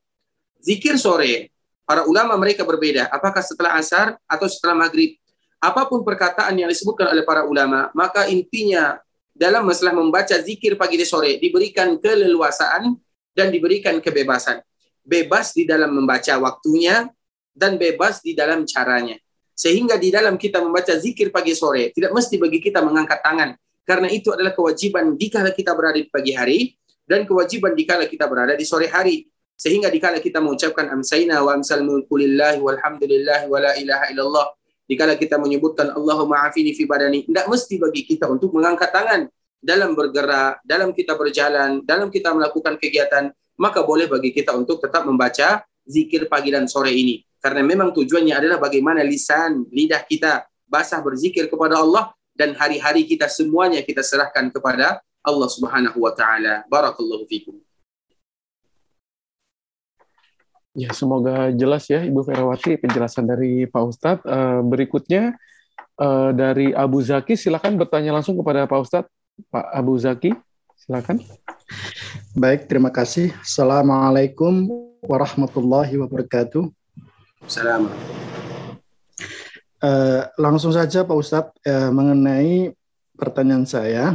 [SPEAKER 2] Zikir sore, para ulama mereka berbeda, apakah setelah asar atau setelah maghrib. Apa pun perkataan yang disebutkan oleh para ulama, maka intinya dalam masalah membaca zikir pagi dan sore diberikan keleluasaan dan diberikan kebebasan. Bebas di dalam membaca waktunya dan bebas di dalam caranya. Sehingga di dalam kita membaca zikir pagi sore, tidak mesti bagi kita mengangkat tangan. Karena itu adalah kewajiban dikala kita berada di pagi hari dan kewajiban dikala kita berada di sore hari. Sehingga dikala kita mengucapkan amsayna wa amsal mulkulillahi walhamdulillahi wa la ilaha illallah. Dikala kita menyebutkan Allahumma afini fi badani. Tidak mesti bagi kita untuk mengangkat tangan dalam bergerak, dalam kita berjalan, dalam kita melakukan kegiatan. Maka boleh bagi kita untuk tetap membaca zikir pagi dan sore ini. Karena memang tujuannya adalah bagaimana lisan, lidah kita basah berzikir kepada Allah dan hari-hari kita semuanya kita serahkan kepada Allah Subhanahu wa taala. Barakallahu fikum.
[SPEAKER 1] Ya, semoga jelas ya Ibu Ferawati penjelasan dari Pak Ustadz. Uh, berikutnya uh, dari Abu Zaki, silakan bertanya langsung kepada Pak Ustadz. Pak Abu Zaki, silakan.
[SPEAKER 4] Baik, terima kasih. Assalamualaikum warahmatullahi wabarakatuh.
[SPEAKER 2] Salam.
[SPEAKER 4] Uh, langsung saja Pak Ustadz uh, mengenai pertanyaan saya.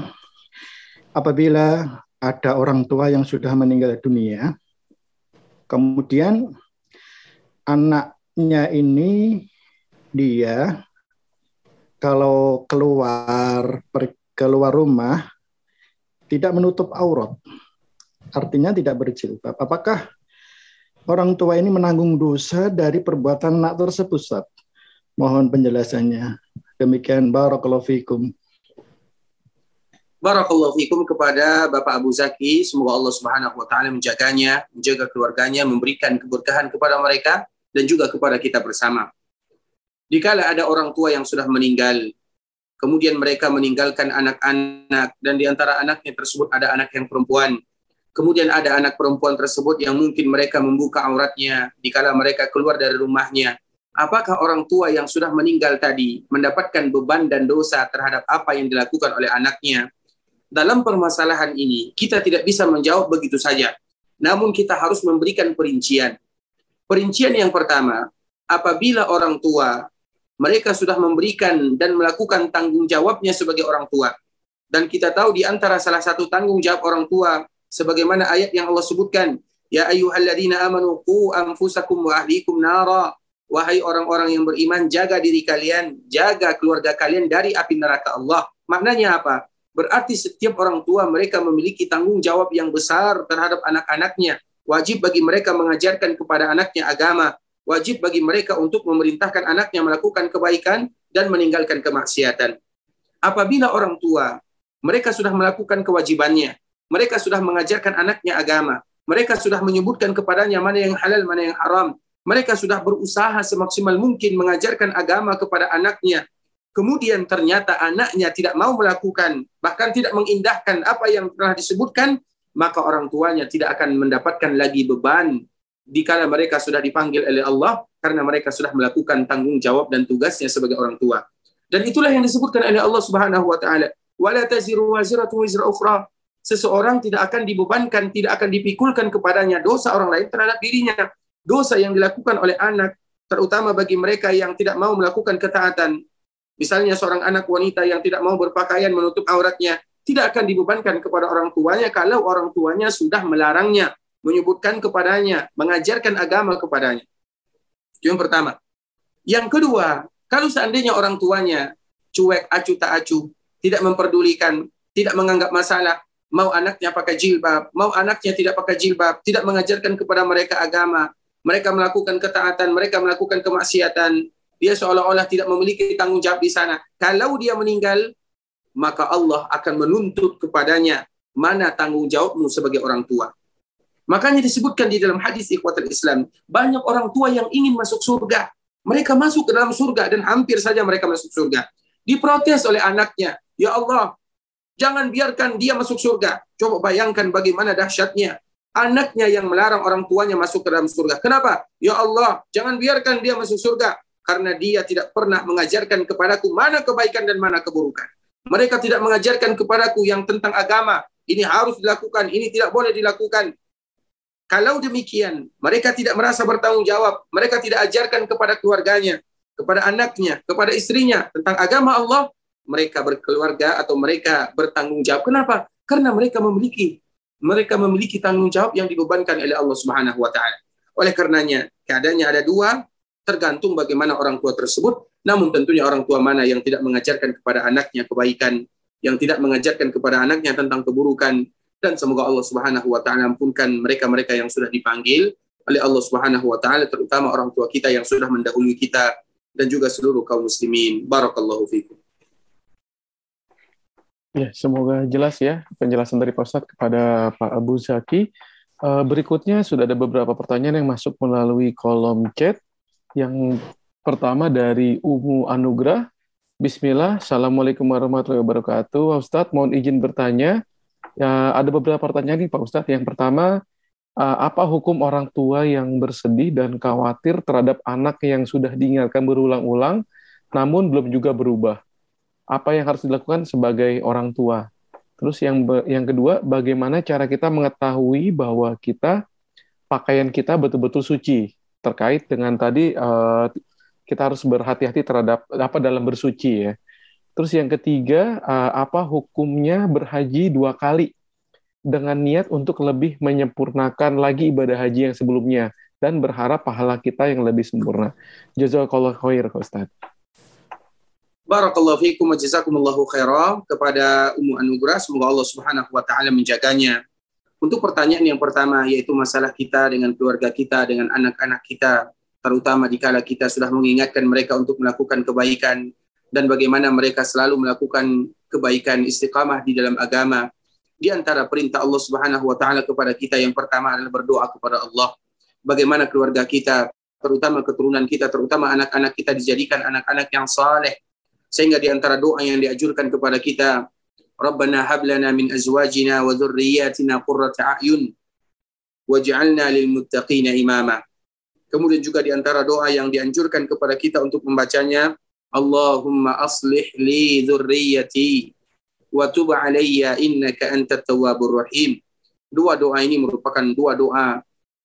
[SPEAKER 4] Apabila ada orang tua yang sudah meninggal dunia, Kemudian anaknya ini dia kalau keluar keluar rumah tidak menutup aurat. Artinya tidak berjilbab. Apakah orang tua ini menanggung dosa dari perbuatan anak tersebut? Mohon penjelasannya. Demikian barakallahu fikum.
[SPEAKER 2] Barakallahu fikum kepada Bapak Abu Zaki. Semoga Allah Subhanahu wa taala menjaganya, menjaga keluarganya, memberikan keberkahan kepada mereka dan juga kepada kita bersama. Dikala ada orang tua yang sudah meninggal, kemudian mereka meninggalkan anak-anak dan di antara anaknya tersebut ada anak yang perempuan. Kemudian ada anak perempuan tersebut yang mungkin mereka membuka auratnya dikala mereka keluar dari rumahnya. Apakah orang tua yang sudah meninggal tadi mendapatkan beban dan dosa terhadap apa yang dilakukan oleh anaknya? Dalam permasalahan ini kita tidak bisa menjawab begitu saja. Namun kita harus memberikan perincian. Perincian yang pertama, apabila orang tua mereka sudah memberikan dan melakukan tanggung jawabnya sebagai orang tua. Dan kita tahu di antara salah satu tanggung jawab orang tua sebagaimana ayat yang Allah sebutkan, ya ayyuhalladzina amanu qu anfusakum wa ahlikum nara. Wahai orang-orang yang beriman, jaga diri kalian, jaga keluarga kalian dari api neraka Allah. Maknanya apa? Berarti setiap orang tua mereka memiliki tanggung jawab yang besar terhadap anak-anaknya. Wajib bagi mereka mengajarkan kepada anaknya agama. Wajib bagi mereka untuk memerintahkan anaknya melakukan kebaikan dan meninggalkan kemaksiatan. Apabila orang tua mereka sudah melakukan kewajibannya, mereka sudah mengajarkan anaknya agama, mereka sudah menyebutkan kepadanya mana yang halal, mana yang haram, mereka sudah berusaha semaksimal mungkin mengajarkan agama kepada anaknya, kemudian ternyata anaknya tidak mau melakukan, bahkan tidak mengindahkan apa yang telah disebutkan, maka orang tuanya tidak akan mendapatkan lagi beban dikala mereka sudah dipanggil oleh Allah karena mereka sudah melakukan tanggung jawab dan tugasnya sebagai orang tua. Dan itulah yang disebutkan oleh Allah Subhanahu wa taala, "Wala taziru wizra ukhra." Seseorang tidak akan dibebankan, tidak akan dipikulkan kepadanya dosa orang lain terhadap dirinya. Dosa yang dilakukan oleh anak, terutama bagi mereka yang tidak mau melakukan ketaatan, Misalnya seorang anak wanita yang tidak mau berpakaian menutup auratnya, tidak akan dibebankan kepada orang tuanya kalau orang tuanya sudah melarangnya, menyebutkan kepadanya, mengajarkan agama kepadanya. Itu yang pertama. Yang kedua, kalau seandainya orang tuanya cuek, acu tak acu, tidak memperdulikan, tidak menganggap masalah, mau anaknya pakai jilbab, mau anaknya tidak pakai jilbab, tidak mengajarkan kepada mereka agama, mereka melakukan ketaatan, mereka melakukan kemaksiatan, dia seolah-olah tidak memiliki tanggung jawab di sana. Kalau dia meninggal, maka Allah akan menuntut kepadanya mana tanggung jawabmu sebagai orang tua. Makanya disebutkan di dalam hadis ikhwatul Islam, banyak orang tua yang ingin masuk surga. Mereka masuk ke dalam surga dan hampir saja mereka masuk surga. Diprotes oleh anaknya, "Ya Allah, jangan biarkan dia masuk surga." Coba bayangkan bagaimana dahsyatnya anaknya yang melarang orang tuanya masuk ke dalam surga. Kenapa? Ya Allah, jangan biarkan dia masuk surga karena dia tidak pernah mengajarkan kepadaku mana kebaikan dan mana keburukan. Mereka tidak mengajarkan kepadaku yang tentang agama. Ini harus dilakukan, ini tidak boleh dilakukan. Kalau demikian, mereka tidak merasa bertanggung jawab. Mereka tidak ajarkan kepada keluarganya, kepada anaknya, kepada istrinya tentang agama Allah. Mereka berkeluarga atau mereka bertanggung jawab. Kenapa? Karena mereka memiliki mereka memiliki tanggung jawab yang dibebankan oleh Allah Subhanahu wa taala. Oleh karenanya, keadaannya ada dua, tergantung bagaimana orang tua tersebut. Namun tentunya orang tua mana yang tidak mengajarkan kepada anaknya kebaikan, yang tidak mengajarkan kepada anaknya tentang keburukan, dan semoga Allah Subhanahu wa taala ampunkan mereka-mereka yang sudah dipanggil oleh Allah Subhanahu wa taala terutama orang tua kita yang sudah mendahului kita dan juga seluruh kaum muslimin. Barakallahu fikum.
[SPEAKER 1] Ya, semoga jelas ya penjelasan dari Pak Ustadz kepada Pak Abu Zaki. Eh, berikutnya sudah ada beberapa pertanyaan yang masuk melalui kolom chat. Yang pertama dari Umu Anugrah. Bismillah, Assalamualaikum warahmatullahi wabarakatuh. Pak Ustadz, mohon izin bertanya. Ya, ada beberapa pertanyaan nih Pak Ustadz. Yang pertama, uh, apa hukum orang tua yang bersedih dan khawatir terhadap anak yang sudah diingatkan berulang-ulang namun belum juga berubah? Apa yang harus dilakukan sebagai orang tua? Terus yang yang kedua, bagaimana cara kita mengetahui bahwa kita pakaian kita betul-betul suci terkait dengan tadi uh, kita harus berhati-hati terhadap apa dalam bersuci ya. Terus yang ketiga, uh, apa hukumnya berhaji dua kali dengan niat untuk lebih menyempurnakan lagi ibadah haji yang sebelumnya dan berharap pahala kita yang lebih sempurna. Jazakallah khair, Ustaz.
[SPEAKER 2] Barakallahu fiikum wa jazakumullahu khairan kepada Ummu Anugrah. Semoga Allah Subhanahu wa taala menjaganya. Untuk pertanyaan yang pertama yaitu masalah kita dengan keluarga kita, dengan anak-anak kita, terutama dikala kita sudah mengingatkan mereka untuk melakukan kebaikan dan bagaimana mereka selalu melakukan kebaikan istiqamah di dalam agama di antara perintah Allah Subhanahu wa taala kepada kita yang pertama adalah berdoa kepada Allah. Bagaimana keluarga kita, terutama keturunan kita, terutama anak-anak kita dijadikan anak-anak yang saleh. Sehingga di antara doa yang diajurkan kepada kita, Hab lana min azwajina wa dhurriyyatina qurrata a'yun waj'alna lil muttaqina imama. Kemudian juga di antara doa yang dianjurkan kepada kita untuk membacanya, Allahumma aslih li dhurriyyati wa tub alayya innaka antat tawwabur rahim. Dua doa ini merupakan dua doa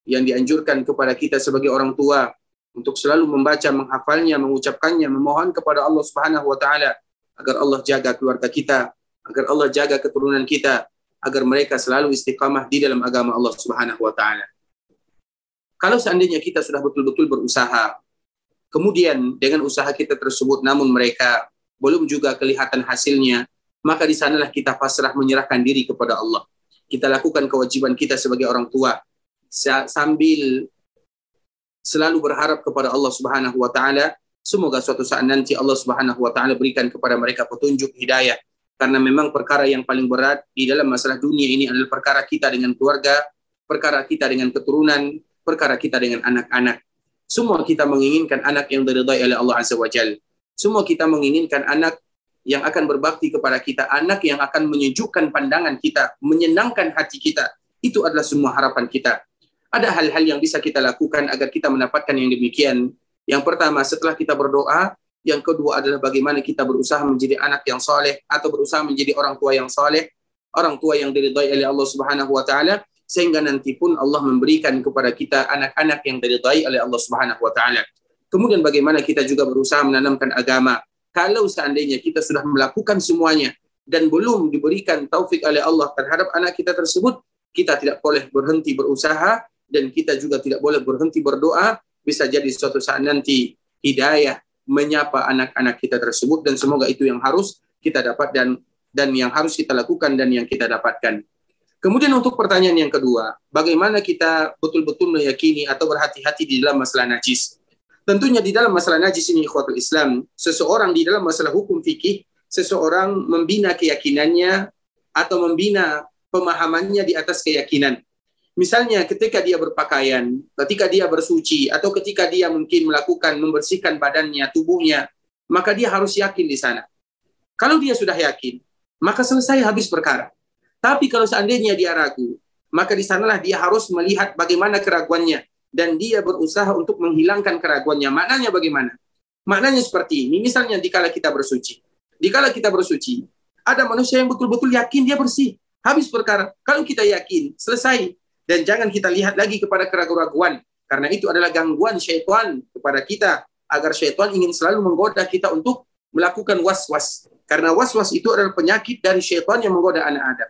[SPEAKER 2] yang dianjurkan kepada kita sebagai orang tua untuk selalu membaca, menghafalnya, mengucapkannya, memohon kepada Allah Subhanahu wa taala agar Allah jaga keluarga kita, agar Allah jaga keturunan kita, agar mereka selalu istiqamah di dalam agama Allah Subhanahu wa taala. Kalau seandainya kita sudah betul-betul berusaha, kemudian dengan usaha kita tersebut namun mereka belum juga kelihatan hasilnya, maka di sanalah kita pasrah menyerahkan diri kepada Allah. Kita lakukan kewajiban kita sebagai orang tua sambil selalu berharap kepada Allah Subhanahu wa taala semoga suatu saat nanti Allah Subhanahu wa taala berikan kepada mereka petunjuk hidayah karena memang perkara yang paling berat di dalam masalah dunia ini adalah perkara kita dengan keluarga, perkara kita dengan keturunan, perkara kita dengan anak-anak. Semua kita menginginkan anak yang diridhai oleh Allah Azza wa Jalla. Semua kita menginginkan anak yang akan berbakti kepada kita, anak yang akan menyejukkan pandangan kita, menyenangkan hati kita. Itu adalah semua harapan kita. Ada hal-hal yang bisa kita lakukan agar kita mendapatkan yang demikian. Yang pertama, setelah kita berdoa, yang kedua adalah bagaimana kita berusaha menjadi anak yang soleh atau berusaha menjadi orang tua yang soleh, orang tua yang diridhai oleh Allah Subhanahu wa taala sehingga nanti pun Allah memberikan kepada kita anak-anak yang diridhai oleh Allah Subhanahu wa taala. Kemudian bagaimana kita juga berusaha menanamkan agama, kalau seandainya kita sudah melakukan semuanya dan belum diberikan taufik oleh Allah terhadap anak kita tersebut, kita tidak boleh berhenti berusaha dan kita juga tidak boleh berhenti berdoa. Bisa jadi suatu saat nanti hidayah menyapa anak-anak kita tersebut dan semoga itu yang harus kita dapat dan dan yang harus kita lakukan dan yang kita dapatkan. Kemudian untuk pertanyaan yang kedua, bagaimana kita betul-betul meyakini atau berhati-hati di dalam masalah najis? Tentunya di dalam masalah najis ini ikhwatul Islam, seseorang di dalam masalah hukum fikih, seseorang membina keyakinannya atau membina pemahamannya di atas keyakinan. Misalnya ketika dia berpakaian, ketika dia bersuci, atau ketika dia mungkin melakukan membersihkan badannya, tubuhnya, maka dia harus yakin di sana. Kalau dia sudah yakin, maka selesai habis perkara. Tapi kalau seandainya dia ragu, maka di sanalah dia harus melihat bagaimana keraguannya dan dia berusaha untuk menghilangkan keraguannya. Maknanya bagaimana? Maknanya seperti ini. Misalnya dikala kita bersuci. Dikala kita bersuci, ada manusia yang betul-betul yakin dia bersih. Habis perkara. Kalau kita yakin, selesai. Dan jangan kita lihat lagi kepada keraguan-keraguan. Karena itu adalah gangguan syaitan kepada kita. Agar syaitan ingin selalu menggoda kita untuk melakukan was-was. Karena was-was itu adalah penyakit dari syaitan yang menggoda anak Adam.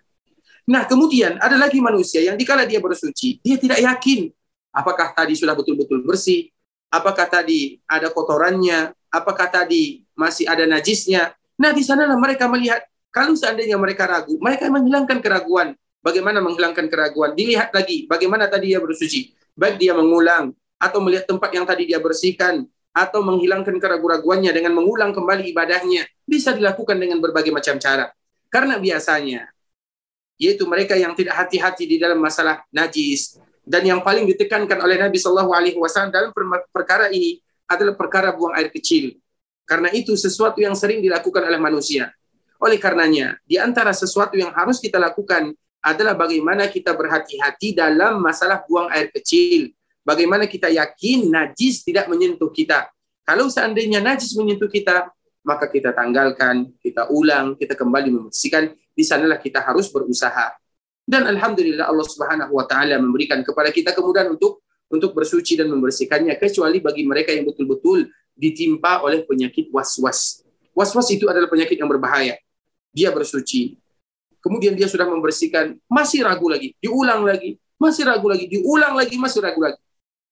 [SPEAKER 2] Nah, kemudian ada lagi manusia yang dikala dia bersuci, dia tidak yakin Apakah tadi sudah betul-betul bersih? Apakah tadi ada kotorannya? Apakah tadi masih ada najisnya? Nah, di sanalah mereka melihat kalau seandainya mereka ragu, mereka menghilangkan keraguan. Bagaimana menghilangkan keraguan? Dilihat lagi bagaimana tadi dia bersuci. Baik dia mengulang atau melihat tempat yang tadi dia bersihkan atau menghilangkan keraguan-keraguannya dengan mengulang kembali ibadahnya bisa dilakukan dengan berbagai macam cara. Karena biasanya yaitu mereka yang tidak hati-hati di dalam masalah najis, dan yang paling ditekankan oleh Nabi Shallallahu Alaihi Wasallam dalam perkara ini adalah perkara buang air kecil. Karena itu sesuatu yang sering dilakukan oleh manusia. Oleh karenanya, di antara sesuatu yang harus kita lakukan adalah bagaimana kita berhati-hati dalam masalah buang air kecil. Bagaimana kita yakin najis tidak menyentuh kita. Kalau seandainya najis menyentuh kita, maka kita tanggalkan, kita ulang, kita kembali membersihkan. Di sanalah kita harus berusaha. Dan alhamdulillah Allah Subhanahu wa taala memberikan kepada kita kemudahan untuk untuk bersuci dan membersihkannya kecuali bagi mereka yang betul-betul ditimpa oleh penyakit was-was. Was-was itu adalah penyakit yang berbahaya. Dia bersuci, kemudian dia sudah membersihkan, masih ragu lagi, diulang lagi, masih ragu lagi, diulang lagi, masih ragu lagi.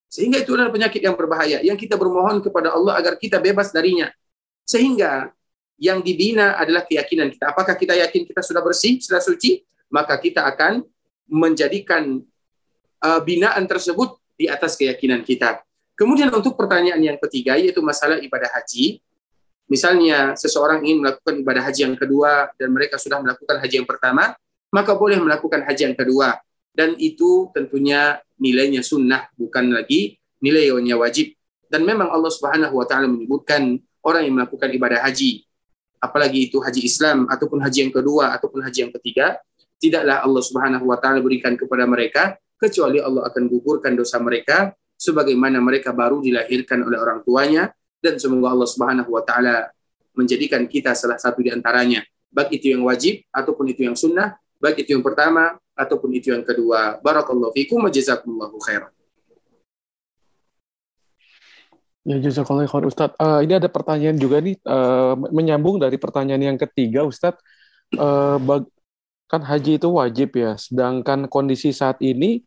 [SPEAKER 2] Sehingga itu adalah penyakit yang berbahaya yang kita bermohon kepada Allah agar kita bebas darinya. Sehingga yang dibina adalah keyakinan kita. Apakah kita yakin kita sudah bersih, sudah suci? Maka kita akan menjadikan uh, binaan tersebut di atas keyakinan kita. Kemudian untuk pertanyaan yang ketiga yaitu masalah ibadah haji. Misalnya seseorang ingin melakukan ibadah haji yang kedua dan mereka sudah melakukan haji yang pertama, maka boleh melakukan haji yang kedua. Dan itu tentunya nilainya sunnah, bukan lagi nilainya wajib. Dan memang Allah Subhanahu wa taala menyebutkan orang yang melakukan ibadah haji, apalagi itu haji Islam ataupun haji yang kedua ataupun haji yang ketiga, tidaklah Allah Subhanahu wa taala berikan kepada mereka kecuali Allah akan gugurkan dosa mereka sebagaimana mereka baru dilahirkan oleh orang tuanya dan semoga Allah Subhanahu wa taala menjadikan kita salah satu di antaranya baik itu yang wajib ataupun itu yang sunnah baik itu yang pertama ataupun itu yang kedua. Barakallahu fikum wa jazakumullahu khairan.
[SPEAKER 1] Ya jazakallahu khair Ustaz. Uh, ini ada pertanyaan juga nih uh, menyambung dari pertanyaan yang ketiga Ustaz. Uh, kan haji itu wajib ya, sedangkan kondisi saat ini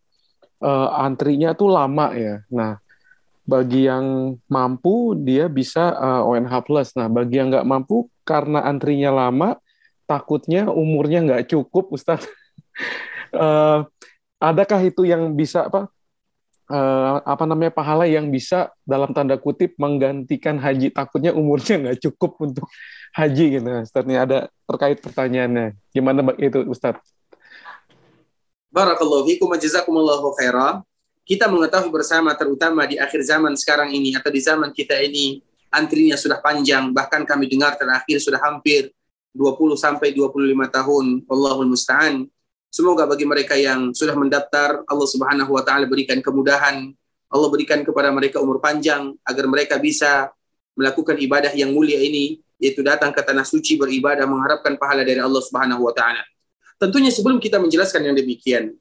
[SPEAKER 1] uh, antrinya tuh lama ya. Nah, bagi yang mampu dia bisa uh, ONH plus. Nah, bagi yang nggak mampu karena antrinya lama, takutnya umurnya nggak cukup, Ustaz. uh, adakah itu yang bisa apa uh, apa namanya pahala yang bisa dalam tanda kutip menggantikan haji takutnya umurnya nggak cukup untuk haji gitu Ustaz ini ada terkait pertanyaannya gimana itu Ustaz
[SPEAKER 2] Barakallahu fikum jazakumullahu khairan kita mengetahui bersama terutama di akhir zaman sekarang ini atau di zaman kita ini antrinya sudah panjang bahkan kami dengar terakhir sudah hampir 20 sampai 25 tahun. Allahul musta'an. Semoga bagi mereka yang sudah mendaftar, Allah Subhanahu wa taala berikan kemudahan, Allah berikan kepada mereka umur panjang agar mereka bisa melakukan ibadah yang mulia ini, yaitu datang ke tanah suci beribadah mengharapkan pahala dari Allah Subhanahu wa taala. Tentunya sebelum kita menjelaskan yang demikian,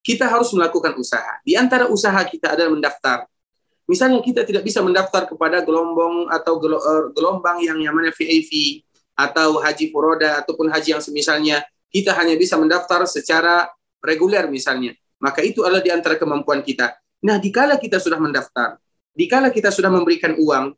[SPEAKER 2] kita harus melakukan usaha. Di antara usaha kita adalah mendaftar. Misalnya kita tidak bisa mendaftar kepada gelombang atau eh, gelombang yang namanya VAV atau haji furoda ataupun haji yang semisalnya kita hanya bisa mendaftar secara reguler misalnya. Maka itu adalah di antara kemampuan kita. Nah, dikala kita sudah mendaftar, dikala kita sudah memberikan uang,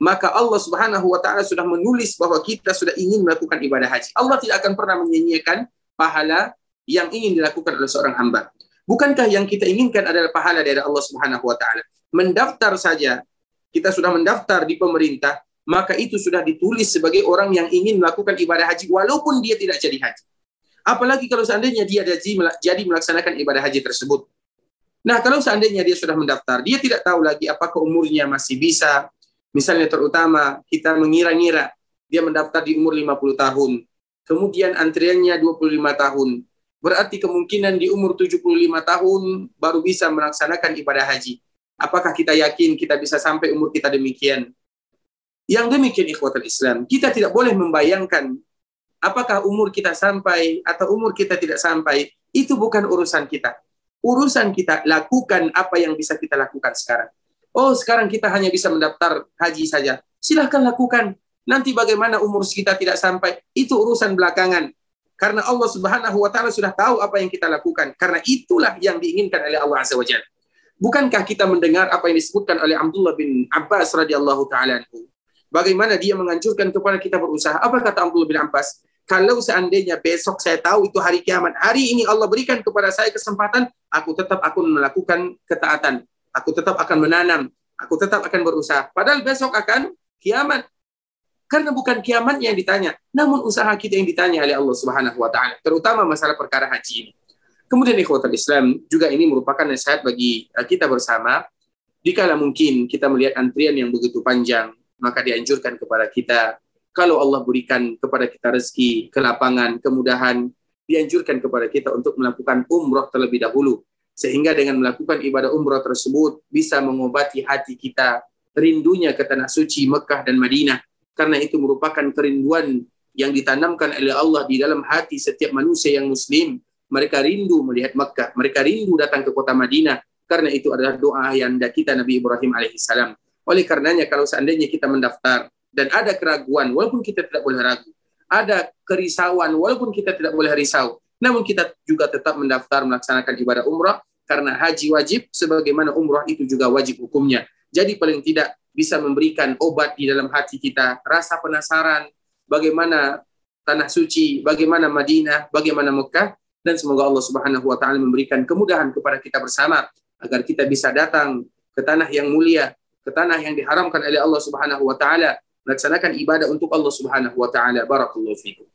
[SPEAKER 2] maka Allah Subhanahu wa taala sudah menulis bahwa kita sudah ingin melakukan ibadah haji. Allah tidak akan pernah menyanyiakan pahala yang ingin dilakukan oleh seorang hamba. Bukankah yang kita inginkan adalah pahala dari Allah Subhanahu wa taala? Mendaftar saja, kita sudah mendaftar di pemerintah, maka itu sudah ditulis sebagai orang yang ingin melakukan ibadah haji walaupun dia tidak jadi haji. Apalagi kalau seandainya dia jadi melaksanakan ibadah haji tersebut. Nah, kalau seandainya dia sudah mendaftar, dia tidak tahu lagi apakah umurnya masih bisa. Misalnya terutama kita mengira-ngira dia mendaftar di umur 50 tahun. Kemudian antriannya 25 tahun. Berarti kemungkinan di umur 75 tahun baru bisa melaksanakan ibadah haji. Apakah kita yakin kita bisa sampai umur kita demikian? Yang demikian ikhwatul Islam, kita tidak boleh membayangkan apakah umur kita sampai atau umur kita tidak sampai, itu bukan urusan kita. Urusan kita lakukan apa yang bisa kita lakukan sekarang. Oh, sekarang kita hanya bisa mendaftar haji saja. Silahkan lakukan. Nanti bagaimana umur kita tidak sampai, itu urusan belakangan. Karena Allah Subhanahu wa taala sudah tahu apa yang kita lakukan. Karena itulah yang diinginkan oleh Allah Azza wa Jalla. Bukankah kita mendengar apa yang disebutkan oleh Abdullah bin Abbas radhiyallahu taala Bagaimana dia menganjurkan kepada kita berusaha? Apa kata Abdullah bin Abbas? kalau seandainya besok saya tahu itu hari kiamat, hari ini Allah berikan kepada saya kesempatan, aku tetap akan melakukan ketaatan. Aku tetap akan menanam. Aku tetap akan berusaha. Padahal besok akan kiamat. Karena bukan kiamat yang ditanya, namun usaha kita yang ditanya oleh Allah Subhanahu wa taala, terutama masalah perkara haji ini. Kemudian ikhwatul Islam juga ini merupakan nasihat bagi eh, kita bersama. Dikala mungkin kita melihat antrian yang begitu panjang, maka dianjurkan kepada kita kalau Allah berikan kepada kita rezeki, kelapangan, kemudahan, dianjurkan kepada kita untuk melakukan umroh terlebih dahulu. Sehingga dengan melakukan ibadah umroh tersebut bisa mengobati hati kita rindunya ke tanah suci Mekah dan Madinah. Karena itu merupakan kerinduan yang ditanamkan oleh Allah di dalam hati setiap manusia yang muslim. Mereka rindu melihat Mekah, mereka rindu datang ke kota Madinah. Karena itu adalah doa yang kita Nabi Ibrahim alaihissalam. Oleh karenanya kalau seandainya kita mendaftar dan ada keraguan, walaupun kita tidak boleh ragu, ada kerisauan, walaupun kita tidak boleh risau, namun kita juga tetap mendaftar melaksanakan ibadah umrah karena haji wajib sebagaimana umrah itu juga wajib hukumnya. Jadi paling tidak bisa memberikan obat di dalam hati kita, rasa penasaran bagaimana tanah suci, bagaimana Madinah, bagaimana Mekah dan semoga Allah Subhanahu wa taala memberikan kemudahan kepada kita bersama agar kita bisa datang ke tanah yang mulia, ke tanah yang diharamkan oleh Allah Subhanahu wa taala, melaksanakan ibadah untuk Allah Subhanahu wa taala. Barakallahu.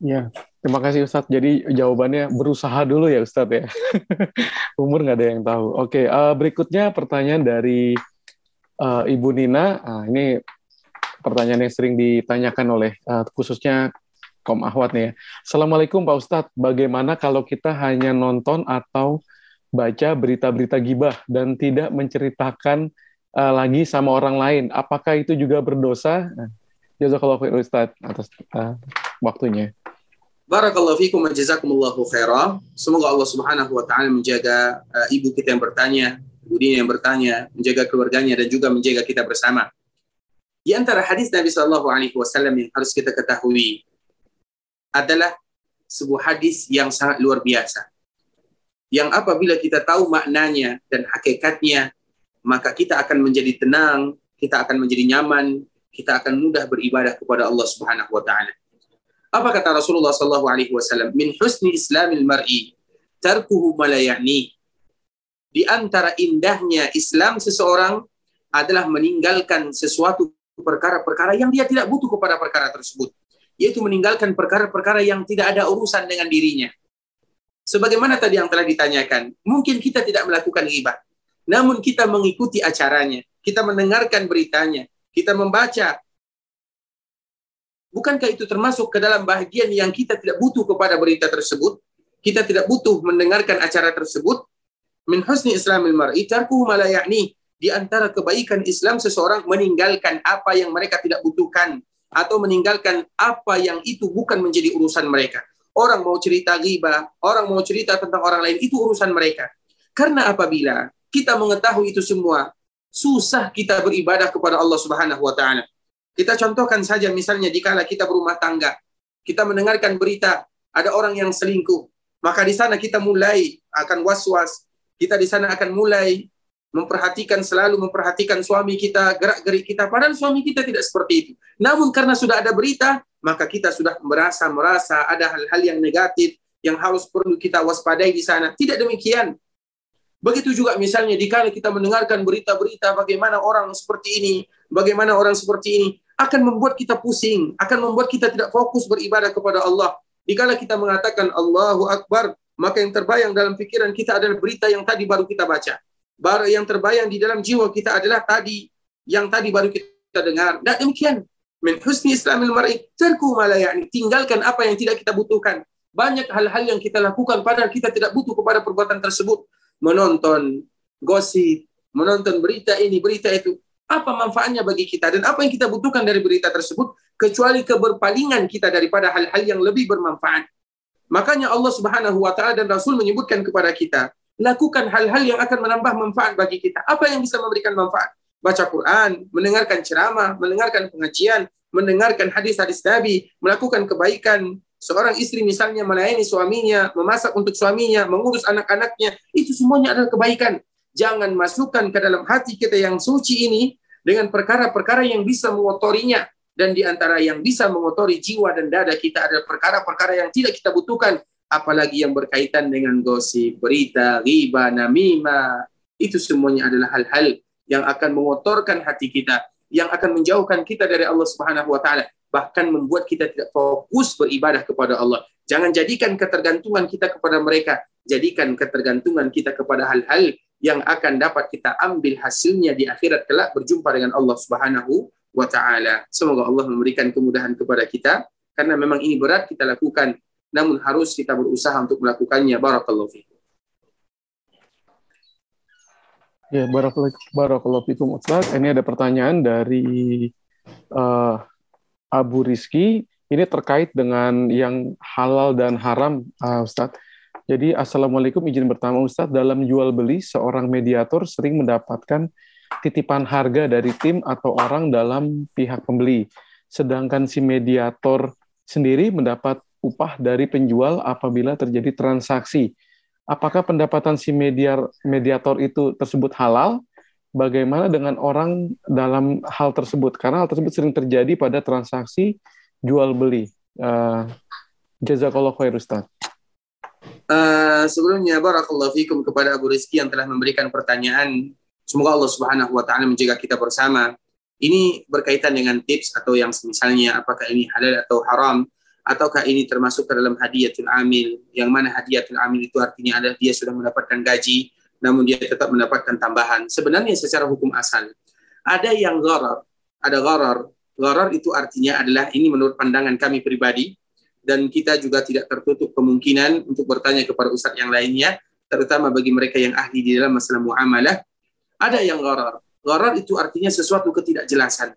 [SPEAKER 1] Ya, terima kasih Ustadz. Jadi jawabannya berusaha dulu ya Ustadz ya. Umur nggak ada yang tahu. Oke, uh, berikutnya pertanyaan dari uh, Ibu Nina. Uh, ini pertanyaan yang sering ditanyakan oleh uh, khususnya Kom Ahwat nih ya. Assalamualaikum Pak Ustadz, bagaimana kalau kita hanya nonton atau baca berita-berita gibah dan tidak menceritakan uh, lagi sama orang lain? Apakah itu juga berdosa? Jazakallah khair Ustadz atas uh, waktunya.
[SPEAKER 2] Barakallahu fikum wa jazakumullahu khairah. Semoga Allah Subhanahu wa taala menjaga uh, ibu kita yang bertanya, ibu Dina yang bertanya, menjaga keluarganya dan juga menjaga kita bersama. Di antara hadis Nabi Shallallahu alaihi wasallam yang harus kita ketahui adalah sebuah hadis yang sangat luar biasa. Yang apabila kita tahu maknanya dan hakikatnya, maka kita akan menjadi tenang, kita akan menjadi nyaman, kita akan mudah beribadah kepada Allah Subhanahu wa taala. Apa kata Rasulullah Sallallahu Alaihi Wasallam? Min husni Islamil mar'i tarkuhu malayani. Di antara indahnya Islam seseorang adalah meninggalkan sesuatu perkara-perkara yang dia tidak butuh kepada perkara tersebut. Yaitu meninggalkan perkara-perkara yang tidak ada urusan dengan dirinya. Sebagaimana tadi yang telah ditanyakan, mungkin kita tidak melakukan ghibah. Namun kita mengikuti acaranya, kita mendengarkan beritanya, kita membaca Bukankah itu termasuk ke dalam bagian yang kita tidak butuh kepada berita tersebut? Kita tidak butuh mendengarkan acara tersebut. Min husni islamil mar'i tarkuhu malayakni. Di antara kebaikan Islam seseorang meninggalkan apa yang mereka tidak butuhkan atau meninggalkan apa yang itu bukan menjadi urusan mereka. Orang mau cerita ghibah, orang mau cerita tentang orang lain itu urusan mereka. Karena apabila kita mengetahui itu semua, susah kita beribadah kepada Allah Subhanahu wa taala. Kita contohkan saja misalnya di kala kita berumah tangga, kita mendengarkan berita ada orang yang selingkuh, maka di sana kita mulai akan was-was. Kita di sana akan mulai memperhatikan selalu memperhatikan suami kita, gerak-gerik kita. Padahal suami kita tidak seperti itu. Namun karena sudah ada berita, maka kita sudah merasa merasa ada hal-hal yang negatif yang harus perlu kita waspadai di sana. Tidak demikian. Begitu juga misalnya di kala kita mendengarkan berita-berita bagaimana orang seperti ini, bagaimana orang seperti ini, akan membuat kita pusing, akan membuat kita tidak fokus beribadah kepada Allah. Dikala kita mengatakan Allahu Akbar, maka yang terbayang dalam pikiran kita adalah berita yang tadi baru kita baca. Baru yang terbayang di dalam jiwa kita adalah tadi yang tadi baru kita dengar. Dan demikian. Min husni islamil mar'i malayani. Tinggalkan apa yang tidak kita butuhkan. Banyak hal-hal yang kita lakukan padahal kita tidak butuh kepada perbuatan tersebut. Menonton gosip, menonton berita ini, berita itu apa manfaatnya bagi kita dan apa yang kita butuhkan dari berita tersebut kecuali keberpalingan kita daripada hal-hal yang lebih bermanfaat. Makanya Allah Subhanahu wa taala dan Rasul menyebutkan kepada kita, lakukan hal-hal yang akan menambah manfaat bagi kita. Apa yang bisa memberikan manfaat? Baca Quran, mendengarkan ceramah, mendengarkan pengajian, mendengarkan hadis-hadis Nabi, melakukan kebaikan. Seorang istri misalnya melayani suaminya, memasak untuk suaminya, mengurus anak-anaknya, itu semuanya adalah kebaikan. Jangan masukkan ke dalam hati kita yang suci ini dengan perkara-perkara yang bisa mengotorinya dan di antara yang bisa mengotori jiwa dan dada kita adalah perkara-perkara yang tidak kita butuhkan apalagi yang berkaitan dengan gosip, berita, riba, namimah. Itu semuanya adalah hal-hal yang akan mengotorkan hati kita, yang akan menjauhkan kita dari Allah Subhanahu wa taala, bahkan membuat kita tidak fokus beribadah kepada Allah. Jangan jadikan ketergantungan kita kepada mereka, jadikan ketergantungan kita kepada hal-hal yang akan dapat kita ambil hasilnya di akhirat kelak berjumpa dengan Allah Subhanahu wa taala. Semoga Allah memberikan kemudahan kepada kita karena memang ini berat kita lakukan namun harus kita berusaha untuk melakukannya. Barakallahu fiikum.
[SPEAKER 1] Ya, barakallahu fikum Ustaz. Ini ada pertanyaan dari uh, Abu Rizki. Ini terkait dengan yang halal dan haram, uh, Ustaz. Jadi, Assalamualaikum, izin pertama Ustaz. Dalam jual beli, seorang mediator sering mendapatkan titipan harga dari tim atau orang dalam pihak pembeli. Sedangkan si mediator sendiri mendapat upah dari penjual apabila terjadi transaksi apakah pendapatan si mediar, mediator itu tersebut halal? Bagaimana dengan orang dalam hal tersebut? Karena hal tersebut sering terjadi pada transaksi jual beli. Uh, Jazakallah khair Ustaz.
[SPEAKER 2] Uh, sebelumnya barakallahu fikum kepada Abu Rizki yang telah memberikan pertanyaan. Semoga Allah Subhanahu wa taala menjaga kita bersama. Ini berkaitan dengan tips atau yang misalnya apakah ini halal atau haram ataukah ini termasuk ke dalam hadiatul amil yang mana hadiatul amil itu artinya adalah dia sudah mendapatkan gaji namun dia tetap mendapatkan tambahan sebenarnya secara hukum asal ada yang gharar ada gharar gharar itu artinya adalah ini menurut pandangan kami pribadi dan kita juga tidak tertutup kemungkinan untuk bertanya kepada ustadz yang lainnya terutama bagi mereka yang ahli di dalam masalah muamalah. Ada yang gharar. Gharar itu artinya sesuatu ketidakjelasan.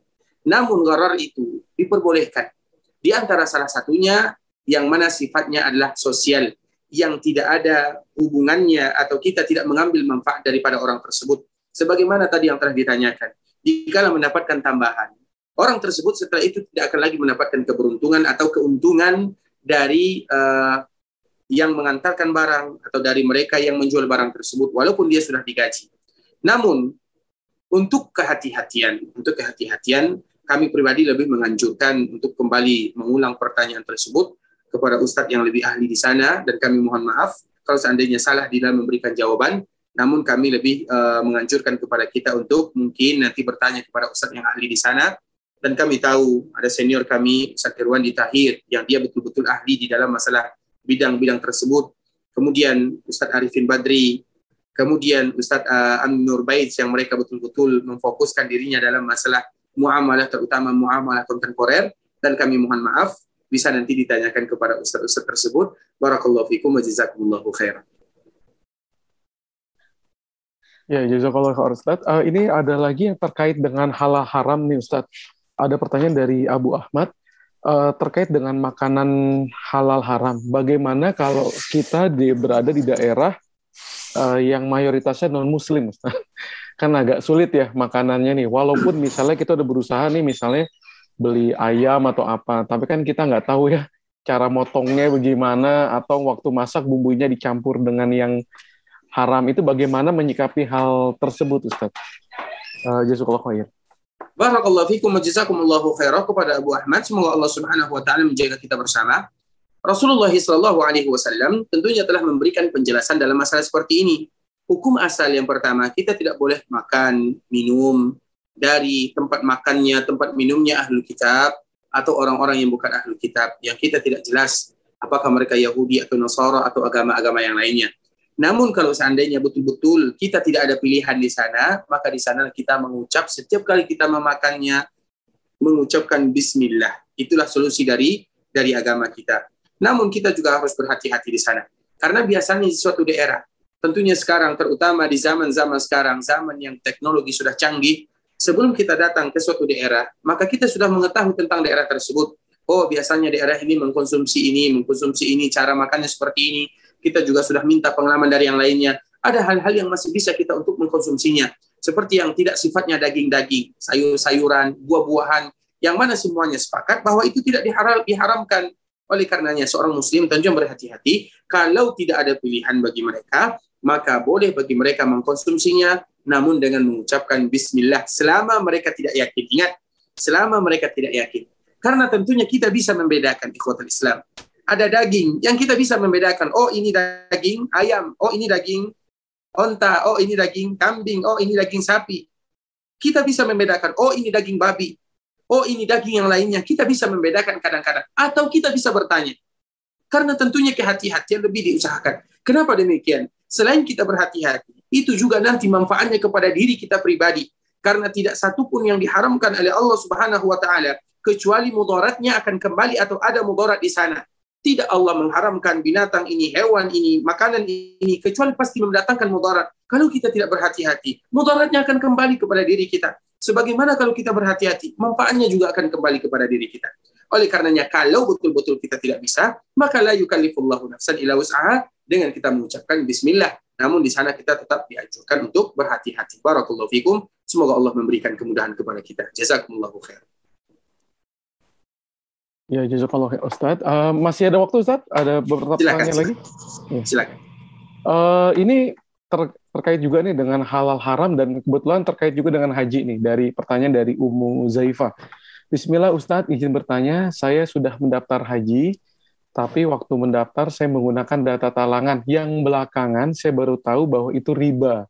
[SPEAKER 2] Namun gharar itu diperbolehkan. Di antara salah satunya yang mana sifatnya adalah sosial, yang tidak ada hubungannya atau kita tidak mengambil manfaat daripada orang tersebut. Sebagaimana tadi yang telah ditanyakan, jika mendapatkan tambahan, orang tersebut setelah itu tidak akan lagi mendapatkan keberuntungan atau keuntungan dari uh, yang mengantarkan barang atau dari mereka yang menjual barang tersebut, walaupun dia sudah digaji. Namun, untuk kehati-hatian, untuk kehati-hatian, kami pribadi lebih menganjurkan untuk kembali mengulang pertanyaan tersebut kepada ustadz yang lebih ahli di sana dan kami mohon maaf kalau seandainya salah di dalam memberikan jawaban namun kami lebih uh, menganjurkan kepada kita untuk mungkin nanti bertanya kepada ustadz yang ahli di sana dan kami tahu ada senior kami Ustadz Irwan di Tahir yang dia betul-betul ahli di dalam masalah bidang-bidang tersebut kemudian Ustadz Arifin Badri kemudian Ustadz uh, Amin Nur Baitz yang mereka betul-betul memfokuskan dirinya dalam masalah muamalah terutama muamalah kontemporer dan kami mohon maaf bisa nanti ditanyakan kepada ustaz-ustaz tersebut. Barakallahu fikum wa jazakumullahu khairan.
[SPEAKER 1] Ya, jazakallahu khair Ustaz. Uh, ini ada lagi yang terkait dengan halal haram nih Ustaz. Ada pertanyaan dari Abu Ahmad uh, terkait dengan makanan halal haram. Bagaimana kalau kita di, berada di daerah uh, yang mayoritasnya non muslim kan agak sulit ya makanannya nih. Walaupun misalnya kita udah berusaha nih misalnya beli ayam atau apa, tapi kan kita nggak tahu ya cara motongnya bagaimana atau waktu masak bumbunya dicampur dengan yang haram itu bagaimana menyikapi hal tersebut Ustaz? Uh, Jazakallah khair.
[SPEAKER 2] Barakallahu fikum wa jazakumullahu khairah kepada Abu Ahmad. Semoga Allah Subhanahu wa taala menjaga kita bersama. Rasulullah sallallahu alaihi wasallam tentunya telah memberikan penjelasan dalam masalah seperti ini hukum asal yang pertama, kita tidak boleh makan, minum dari tempat makannya, tempat minumnya ahlu kitab atau orang-orang yang bukan ahlu kitab yang kita tidak jelas apakah mereka Yahudi atau Nasara atau agama-agama yang lainnya. Namun kalau seandainya betul-betul kita tidak ada pilihan di sana, maka di sana kita mengucap setiap kali kita memakannya mengucapkan bismillah. Itulah solusi dari dari agama kita. Namun kita juga harus berhati-hati di sana. Karena biasanya di suatu daerah tentunya sekarang terutama di zaman-zaman sekarang zaman yang teknologi sudah canggih sebelum kita datang ke suatu daerah maka kita sudah mengetahui tentang daerah tersebut oh biasanya daerah ini mengkonsumsi ini mengkonsumsi ini cara makannya seperti ini kita juga sudah minta pengalaman dari yang lainnya ada hal-hal yang masih bisa kita untuk mengkonsumsinya seperti yang tidak sifatnya daging-daging sayur-sayuran buah-buahan yang mana semuanya sepakat bahwa itu tidak diharam, diharamkan oleh karenanya seorang muslim tentunya berhati-hati kalau tidak ada pilihan bagi mereka maka boleh bagi mereka mengkonsumsinya namun dengan mengucapkan bismillah selama mereka tidak yakin. Ingat, selama mereka tidak yakin. Karena tentunya kita bisa membedakan ikhwatul Islam. Ada daging yang kita bisa membedakan. Oh ini daging ayam, oh ini daging onta, oh ini daging kambing, oh ini daging sapi. Kita bisa membedakan, oh ini daging babi, oh ini daging yang lainnya. Kita bisa membedakan kadang-kadang. Atau kita bisa bertanya. Karena tentunya kehati-hatian lebih diusahakan. Kenapa demikian? Selain kita berhati-hati, itu juga nanti manfaatnya kepada diri kita pribadi. Karena tidak satu pun yang diharamkan oleh Allah Subhanahu wa taala kecuali mudaratnya akan kembali atau ada mudarat di sana. Tidak Allah mengharamkan binatang ini, hewan ini, makanan ini kecuali pasti mendatangkan mudarat. Kalau kita tidak berhati-hati, mudaratnya akan kembali kepada diri kita. Sebagaimana kalau kita berhati-hati, manfaatnya juga akan kembali kepada diri kita. Oleh karenanya kalau betul-betul kita tidak bisa, maka la yukallifullahu nafsan illa wus'aha dengan kita mengucapkan bismillah. Namun di sana kita tetap dianjurkan untuk berhati-hati. Barakallahu fikum. Semoga Allah memberikan kemudahan kepada kita. Jazakumullahu khair.
[SPEAKER 1] Ya, jazakallah Ustaz. Uh, masih ada waktu Ustaz? Ada beberapa
[SPEAKER 2] Silakan,
[SPEAKER 1] pertanyaan lagi?
[SPEAKER 2] silakan. Silakan.
[SPEAKER 1] Uh, ini ter- terkait juga nih dengan halal haram dan kebetulan terkait juga dengan haji nih dari pertanyaan dari Umu Zaifa. Bismillah Ustadz izin bertanya, saya sudah mendaftar haji, tapi waktu mendaftar saya menggunakan data talangan yang belakangan saya baru tahu bahwa itu riba